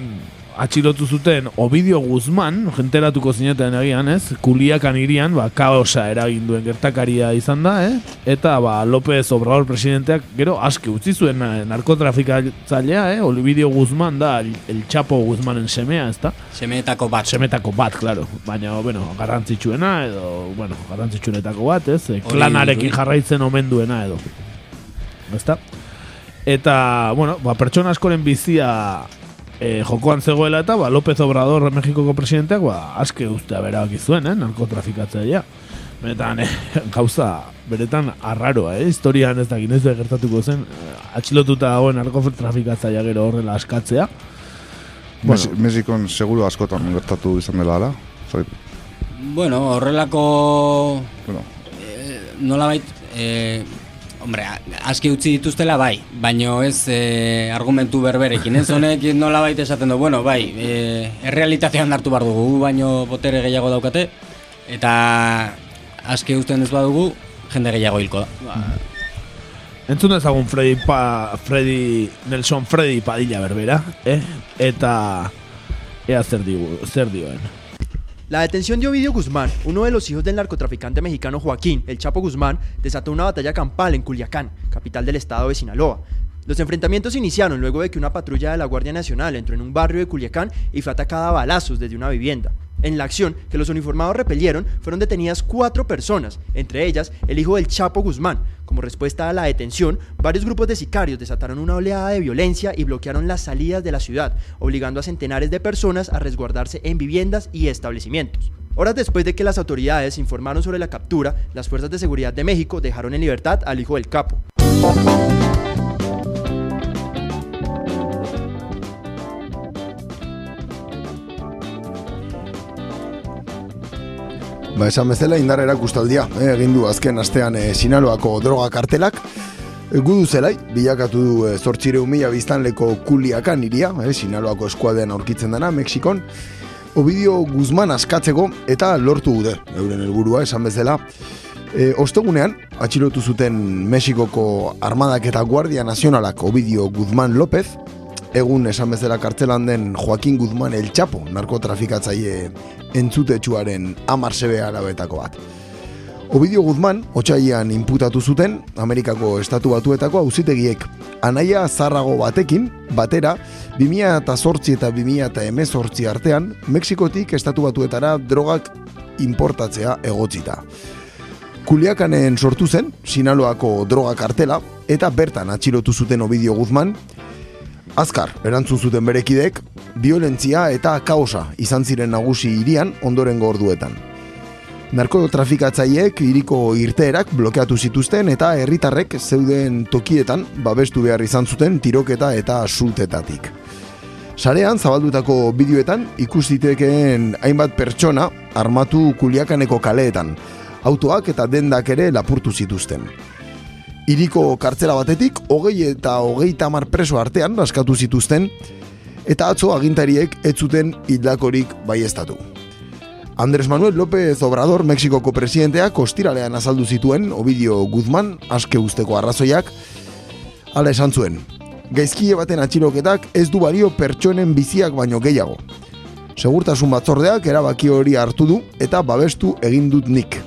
atxilotu zuten Ovidio Guzman, jenteratuko zineten egian, ez? Kuliakan irian, ba, kaosa eragin duen gertakaria izan da, eh? Eta, ba, López Obrador presidenteak, gero, aske utzi zuen narkotrafikatzailea, eh? Ovidio Guzman da, el, el Chapo Guzmanen semea, ez da? Semeetako bat. Semetako bat, claro. Baina, bueno, garrantzitsuena, edo, bueno, garrantzitsuenetako bat, ez? Klanarekin jarraitzen omen duena, edo. Ezta? Eta, bueno, ba, pertsona askoren bizia e, jokoan zegoela eta, ba, López Obrador Mexikoko presidenteak, ba, aske ustea berabaki zuen, eh, narkotrafikatzailea. Benetan, eh, gauza, beretan arraroa, eh, historian ez dakit ez gertatuko zen, eh, atxilotuta dagoen narkotrafikatzailea gero horrela askatzea. Bueno. Mexikon seguru askotan gertatu izan dela, ala? Zoi, Bueno, horrelako... Bueno. Eh, nolabait... Eh, hombre, aski utzi dituztela bai, baino ez eh, argumentu berberekin, ez honek nolabait esaten du, bueno, bai, eh, errealitatean hartu behar dugu, gu baino botere gehiago daukate, eta aske uzten ez badugu, jende gehiago hilko da. Ba, Entzun ezagun Freddy, pa, Freddy Nelson Freddy Padilla berbera, eh? Eta ea zer, digu, zer dioen. La detención de Ovidio Guzmán, uno de los hijos del narcotraficante mexicano Joaquín, el Chapo Guzmán, desató una batalla campal en Culiacán, capital del estado de Sinaloa. Los enfrentamientos iniciaron luego de que una patrulla de la Guardia Nacional entró en un barrio de Culiacán y fue atacada a balazos desde una vivienda. En la acción que los uniformados repelieron, fueron detenidas cuatro personas, entre ellas el hijo del Chapo Guzmán. Como respuesta a la detención, varios grupos de sicarios desataron una oleada de violencia y bloquearon las salidas de la ciudad, obligando a centenares de personas a resguardarse en viviendas y establecimientos. Horas después de que las autoridades informaron sobre la captura, las fuerzas de seguridad de México dejaron en libertad al hijo del capo. Ba, esan bezala indar erakustaldia, eh, egin du azken astean eh, Sinaloako droga kartelak. E, gudu zelai, bilakatu du e, zortzireun mila biztanleko kuliakan iria, eh, Sinaloako eskualdean aurkitzen dena, Mexikon. Obidio Guzman askatzeko eta lortu gude, euren helburua esan bezala. E, ostegunean, atxilotu zuten Mexikoko Armadak eta Guardia Nazionalak Obidio Guzman López, egun esan bezala kartzelan den Joaquin Guzman El Chapo, narkotrafikatzaile entzutetsuaren amar sebe arabetako bat. Obidio Guzman, otxaian inputatu zuten, Amerikako estatu batuetako auzitegiek anaia zarrago batekin, batera, 2000 eta sortzi eta 2000 eta emezortzi artean, Mexikotik estatu batuetara drogak importatzea egotzita. Kuliakanen sortu zen, Sinaloako droga kartela, eta bertan atxilotu zuten Obidio Guzman, Azkar, erantzun zuten berekidek, violentzia eta kaosa izan ziren nagusi irian ondorengo orduetan. Narkotrafikatzaileek iriko irteerak blokeatu zituzten eta herritarrek zeuden tokietan babestu behar izan zuten tiroketa eta sultetatik. Sarean zabaldutako bideoetan ikus ditekeen hainbat pertsona armatu kuliakaneko kaleetan, autoak eta dendak ere lapurtu zituzten. Iriko kartzela batetik, hogei eta hogei tamar preso artean askatu zituzten, eta atzo agintariek ez zuten hildakorik baiestatu. Andres Manuel López Obrador, Mexikoko presidenteak ostiralean azaldu zituen Ovidio Guzman, aske usteko arrazoiak, ala esan zuen. Gaizkile baten atxiloketak ez du balio pertsonen biziak baino gehiago. Segurtasun batzordeak erabaki hori hartu du eta babestu egin dut nik.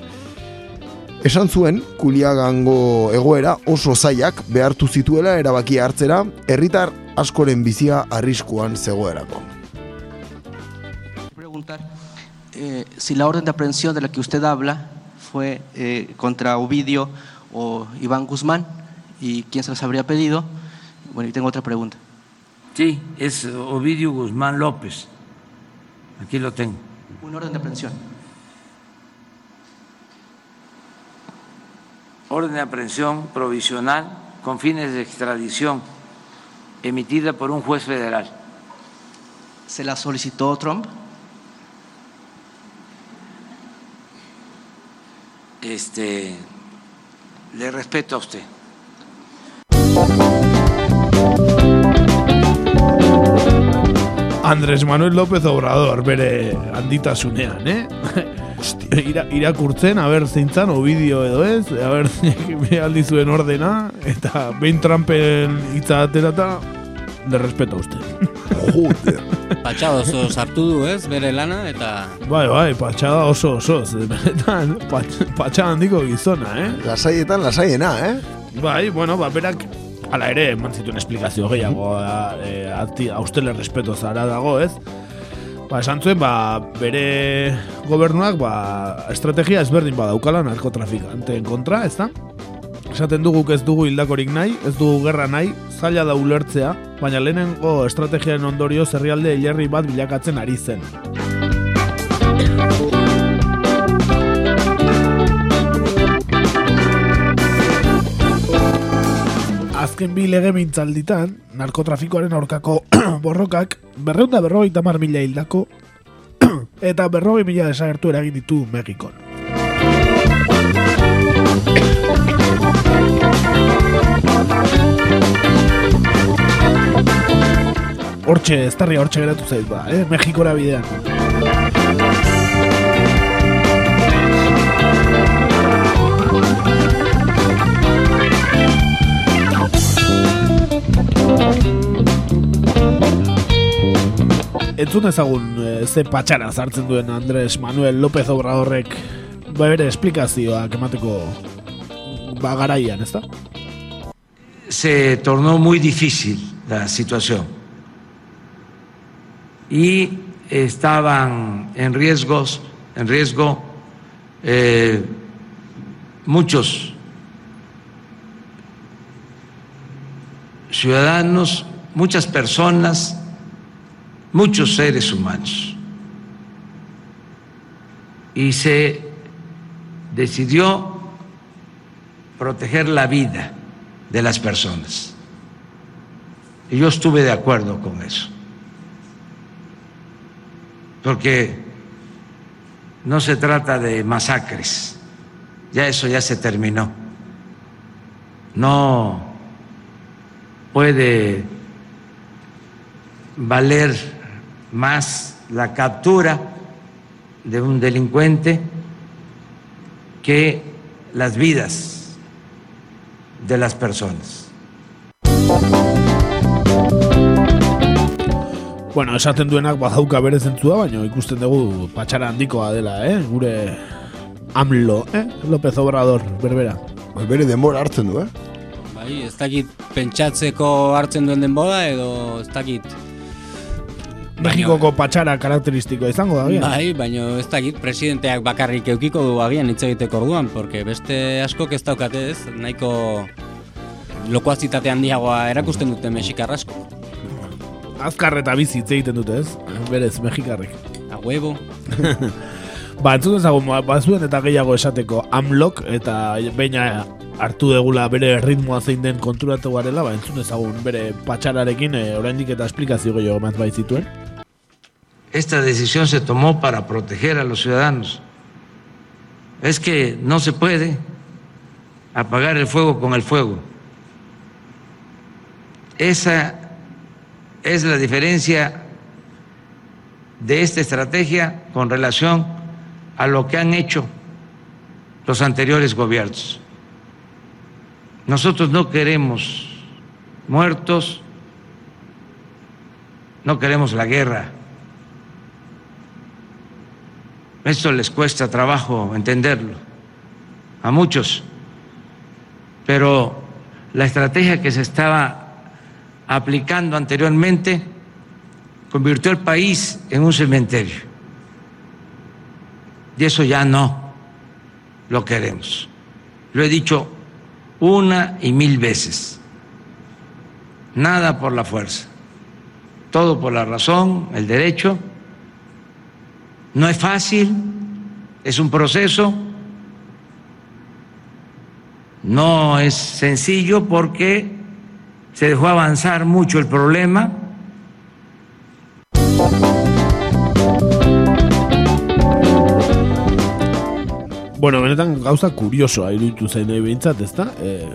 Esan zuen, kuliagango egoera oso zaiak behartu zituela erabaki hartzera, herritar askoren bizia arriskuan zegoerako. preguntar eh, si la orden de aprehensión de la que usted habla fue eh, contra Ovidio o Iván Guzmán y quién se las habría pedido. Bueno, y tengo otra pregunta. Sí, es Ovidio Guzmán López. Aquí lo tengo. Una orden de aprehensión. Orden de aprehensión provisional con fines de extradición emitida por un juez federal. ¿Se la solicitó Trump? Este, le respeto a usted. Andres Manuel López Obrador, bere handitasunean, eh? Ira, irakurtzen, haber zeintzan, obidio edo ez, haber aldi zuen ordena, eta behin Trumpen hitza aterata, le respeto a usted. Joder. Patxada oso sartu du, ez, bere lana, eta... Bai, bai, patxada oso oso, benetan, patx- patxada handiko gizona, eh? Lasaietan lasaiena, eh? Bai, bueno, ba, berak, ala ere, eman zituen esplikazio gehiago, e, ati, a usted le respeto zara dago, ez? Ba, esan zuen, ba, bere gobernuak, ba, estrategia ezberdin badaukala narkotrafikanteen kontra, ez da? Esaten dugu ez dugu hildakorik nahi, ez dugu gerra nahi, zaila da ulertzea, baina lehenengo estrategiaren ondorio herrialde hilerri bat bilakatzen ari zen. Azken bi lege mintzalditan, narkotrafikoaren aurkako borrokak berreunda berrogeita mar mila hildako eta berrogei mila desagertu eragin ditu Mexikon. Hortxe, ez tarri hortxe geratu zait ba, eh? Mexikora bidean. Entzun ezagun e, ze patxara zartzen duen Andres Manuel López Obradorrek bere esplikazioak emateko ba garaian, da? se tornó muy difícil la situación y estaban en riesgos, en riesgo eh, muchos ciudadanos, muchas personas, muchos seres humanos. Y se decidió proteger la vida de las personas. Y yo estuve de acuerdo con eso. Porque no se trata de masacres, ya eso ya se terminó. No puede valer más la captura de un delincuente que las vidas de las personas. Bueno, esaten duenak badauka bere zentzua, baina ikusten dugu patxara handikoa dela, eh? Gure AMLO, eh? López Obrador, berbera. Bai, bere denbora hartzen du, eh? Bai, ez dakit pentsatzeko hartzen duen denbora edo ez dakit Mexikoko patxara karakteristiko izango da? Bai, baina ez dakit presidenteak bakarrik eukiko du agian hitz egiteko orduan, porque beste askok ez daukate ez, nahiko lokoazitate handiagoa erakusten dute Mexikar asko. Azkar eta bizi hitz egiten dute ez, berez, Mexikarrik. A huevo. ba, entzun ezagun, bazuen eta gehiago esateko amlok eta baina hartu degula bere ritmoa zein den konturatu garela, ba, entzun ezagun bere patxararekin e, oraindik eta esplikazio gehiago emat bai zituen. Esta decisión se tomó para proteger a los ciudadanos. Es que no se puede apagar el fuego con el fuego. Esa es la diferencia de esta estrategia con relación a lo que han hecho los anteriores gobiernos. Nosotros no queremos muertos, no queremos la guerra. Esto les cuesta trabajo entenderlo a muchos, pero la estrategia que se estaba aplicando anteriormente convirtió el país en un cementerio. Y eso ya no lo queremos. Lo he dicho una y mil veces. Nada por la fuerza, todo por la razón, el derecho. No es fácil, es un proceso. No es sencillo porque se dejó avanzar mucho el problema. Bueno, benetan gauza kuriosoa iruditu zen behintzat, ez da? E,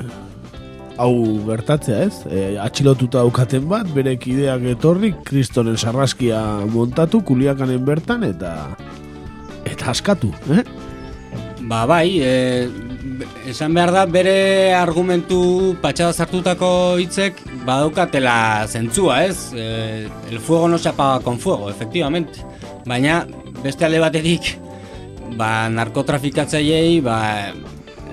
hau gertatzea, ez? E, atxilotuta daukaten bat, bere kideak etorri, kristonen sarraskia montatu, kuliakanen bertan, eta eta askatu, eh? Ba bai, e, esan behar da bere argumentu patxada zartutako hitzek badaukatela zentzua, ez? E, el fuego no se apaga con fuego, efectivamente. Baina beste alde batetik ba, narkotrafikatzaileei ba,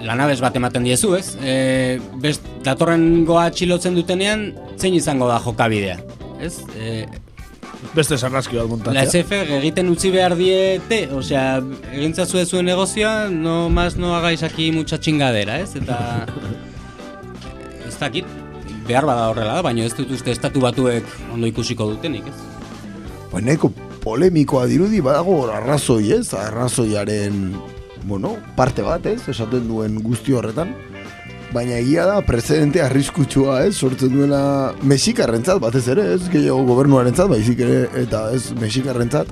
lanabez bat ematen diezu, ez? E, best, datorren goa txilotzen dutenean, zein izango da jokabidea, ez? E, Beste sarraski bat montatzea. La SF egiten utzi behar diete, osea, egintzazu zuen negozioa, no más no hagáis aquí mucha chingadera, ez? Eta ez dakit, behar bada horrela da, baina ez dut uste estatu batuek ondo ikusiko dutenik, ez? Ba, nahiko polemikoa dirudi badago arrazoi ez, arrazoiaren bueno, parte bat ez, esaten duen guzti horretan. Baina egia da, prezidente arriskutsua ez, sortzen duela Mexikarrentzat batez ere, ez, gehiago gobernuarentzat, baizik ere, eta ez, Mexikarrentzat.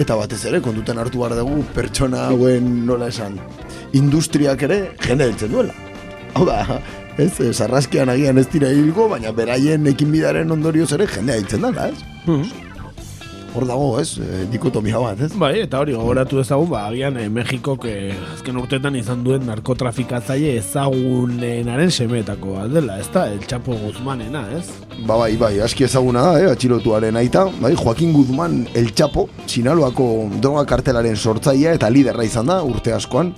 Eta batez ere, kontutan hartu behar dugu, pertsona hauen nola esan, industriak ere jende heltzen duela. Hau da, ez, sarraskian agian ez dira hilgo, baina beraien ekin bidaren ondorioz ere jende heltzen dela, ez? Hor dago, ez, e, dikotomia bat, ez? Bai, eta hori gogoratu ezagun, ba, agian eh, Mexikok eh, azken urtetan izan duen narkotrafikatzaile ezagunenaren semeetako bat dela, ez da, El Chapo Guzmanena, ez? Ba, bai, bai, aski ezaguna da, eh, atxilotuaren aita, bai, Joaquin Guzman El Chapo, Sinaloako droga kartelaren sortzailea eta liderra izan da, urte askoan,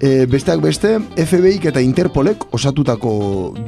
E, besteak beste, FBI eta Interpolek osatutako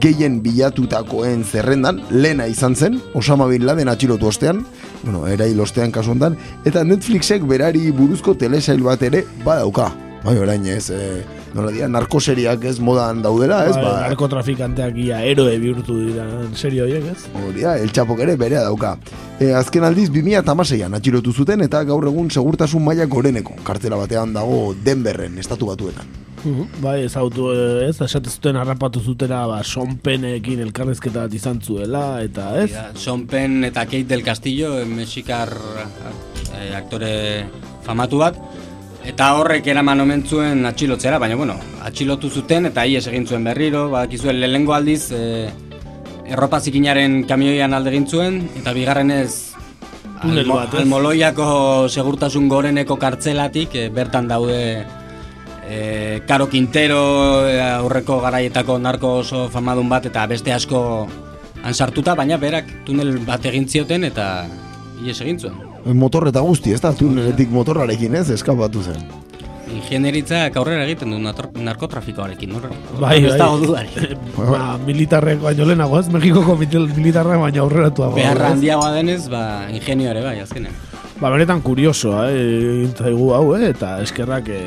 gehien bilatutakoen zerrendan, lena izan zen, Osama Bin Laden atxilotu ostean, bueno, erail ostean kasu hontan, eta Netflixek berari buruzko telesail bat ere badauka. Bai, orain ez, e, nola dira, narkoseriak ez modan daudela, ez? Bai, Ba, narkotrafikanteak ia eroe bihurtu dira, serio horiek, ez? Hori da, el txapok ere berea dauka. E, azken aldiz, 2008an atxilotu zuten eta gaur egun segurtasun maila goreneko. Kartela batean dago Denverren, estatu batuetan. Uhum, bai, ez autu, ez, esate zuten harrapatu zutera, ba, sonpenekin elkarrezketa bat izan zuela, eta ez? Ja, Sean Penn eta Kate del Castillo, eh, mexikar eh, aktore famatu bat, eta horrek eraman omen zuen atxilotzera, baina bueno, atxilotu zuten eta ies egin zuen berriro, badakizuen lehengo aldiz, eh, erropa zikinaren kamioian alde egin zuen, eta bigarrenez Tunel Almo, bat, ez? Almoloiako segurtasun goreneko kartzelatik eh, bertan daude eh, Karo Quintero aurreko garaietako narko oso famadun bat eta beste asko han sartuta, baina berak tunel bat egin zioten eta ies egin zuen. Motor eta guzti, ez da, tuneletik motorrarekin ez, eskapatu zen. Ingenieritzak aurrera egiten du narkotrafikoarekin, hor? Bai, ez bai. dago dudarik. ba, militarrek baino lehenago, ez? Mexikoko militarrak baino aurreratuago. Beharra ez? handiagoa denez, ba, ingenio ere bai, azkenean. Ba, benetan kuriosoa, eh, zaigu hau, eh, eta eskerrak eh,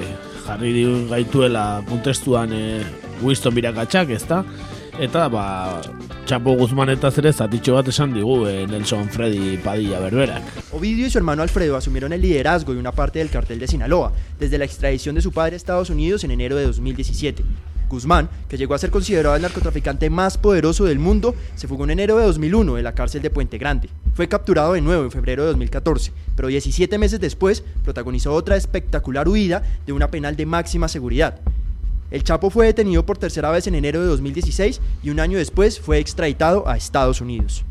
jarri gaituela puntestuan eh, Winston birakatxak, ez da? Eta, ba, Txapo Guzman eta ere zatitxo bat esan digu eh, Nelson Freddy Padilla Berberak. Ovidio y su hermano Alfredo asumieron el liderazgo de una parte del cartel de Sinaloa, desde la extradición de su padre a Estados Unidos en enero de 2017. Guzmán, que llegó a ser considerado el narcotraficante más poderoso del mundo, se fugó en enero de 2001 de la cárcel de Puente Grande. Fue capturado de nuevo en febrero de 2014, pero 17 meses después protagonizó otra espectacular huida de una penal de máxima seguridad. El Chapo fue detenido por tercera vez en enero de 2016 y un año después fue extraditado a Estados Unidos.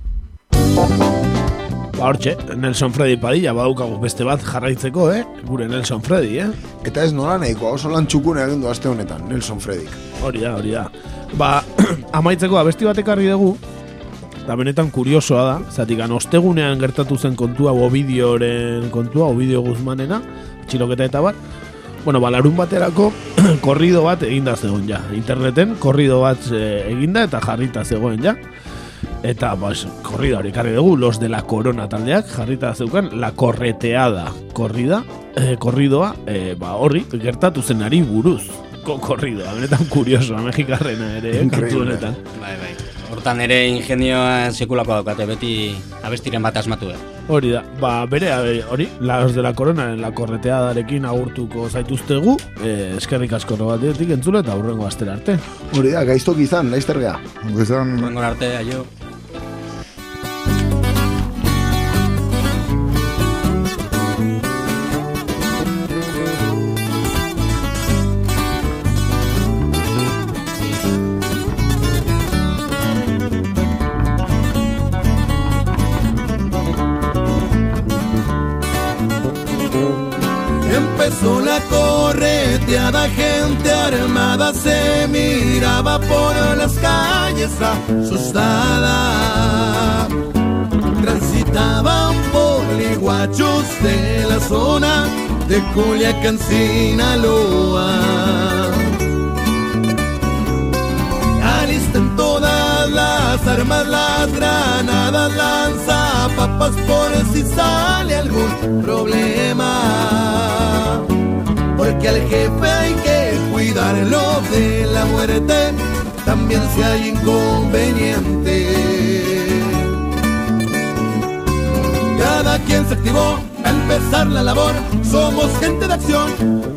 Ba, hortxe, Nelson Freddy Padilla, badaukagu beste bat jarraitzeko, eh? Gure Nelson Freddy, eh? Eta ez nola nahiko, oso lan txukune egin du aste honetan, Nelson Freddik. Hori da, hori da. Ba, amaitzeko abesti bat ekarri dugu, eta benetan kuriosoa da, zatik ostegunean gertatu zen kontua, Ovidioren kontua, Ovidio Guzmanena, txiloketa eta bat, bueno, ba, larun baterako korrido bat eginda zegoen ja. Interneten korrido bat eh, eginda eta jarrita zegoen ja. Eta, pues, korrida hori karri dugu, los de la corona taldeak, jarrita zeukan, la correteada korrida, eh, korridoa, eh, ba, horri, gertatu zenari buruz. Ko, korridoa, benetan kuriosoa, mexikarrena ere, eh, kantu honetan. Bai, bai. Hortan ere ingenioa sekulako daukate, beti abestiren bat asmatu da. Hori da, ba, bere, abe, hori, los de la corona, la correteadarekin agurtuko zaituztegu, eh, eskerrik asko batetik entzule eta aurrengo astera arte. Hori da, gaiztok izan, laizter gea. Izan, Horrengo arte, aio. Miraba por las calles asustada. Transitaban poliguachos de la zona de Culiacán, Sinaloa. Alisten todas las armas, las granadas, lanza papas por si sale algún problema. Porque al jefe hay que cuidarlo de la muerte, también si hay inconveniente. Cada quien se activó a empezar la labor, somos gente de acción,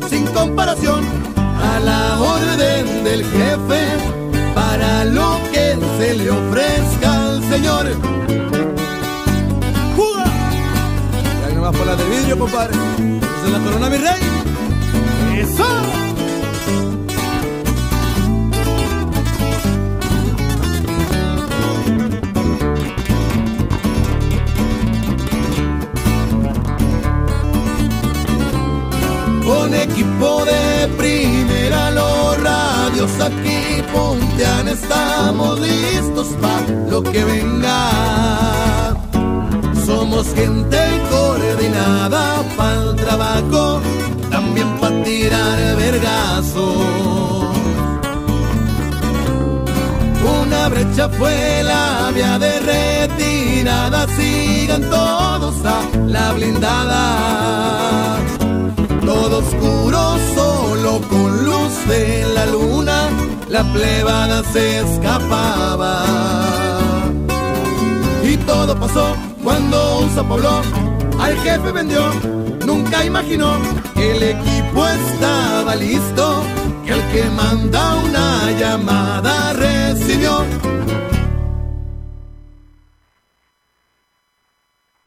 sin comparación, a la orden del jefe para lo que se le ofrezca al señor. ¡Juga! Ya nomás por la del vidrio, compadre. Desde la corona, mi rey. ¡Eso! con equipo de primera los radios aquí puntean estamos listos para lo que venga. Somos gente coordinada para el trabajo también para tirar vergazos una brecha fue la vía de retirada sigan todos a la blindada. Todo oscuro, solo con luz de la luna, la plebada se escapaba. Y todo pasó cuando un sapobló al jefe vendió. Nunca imaginó que el equipo estaba listo, que el que manda una llamada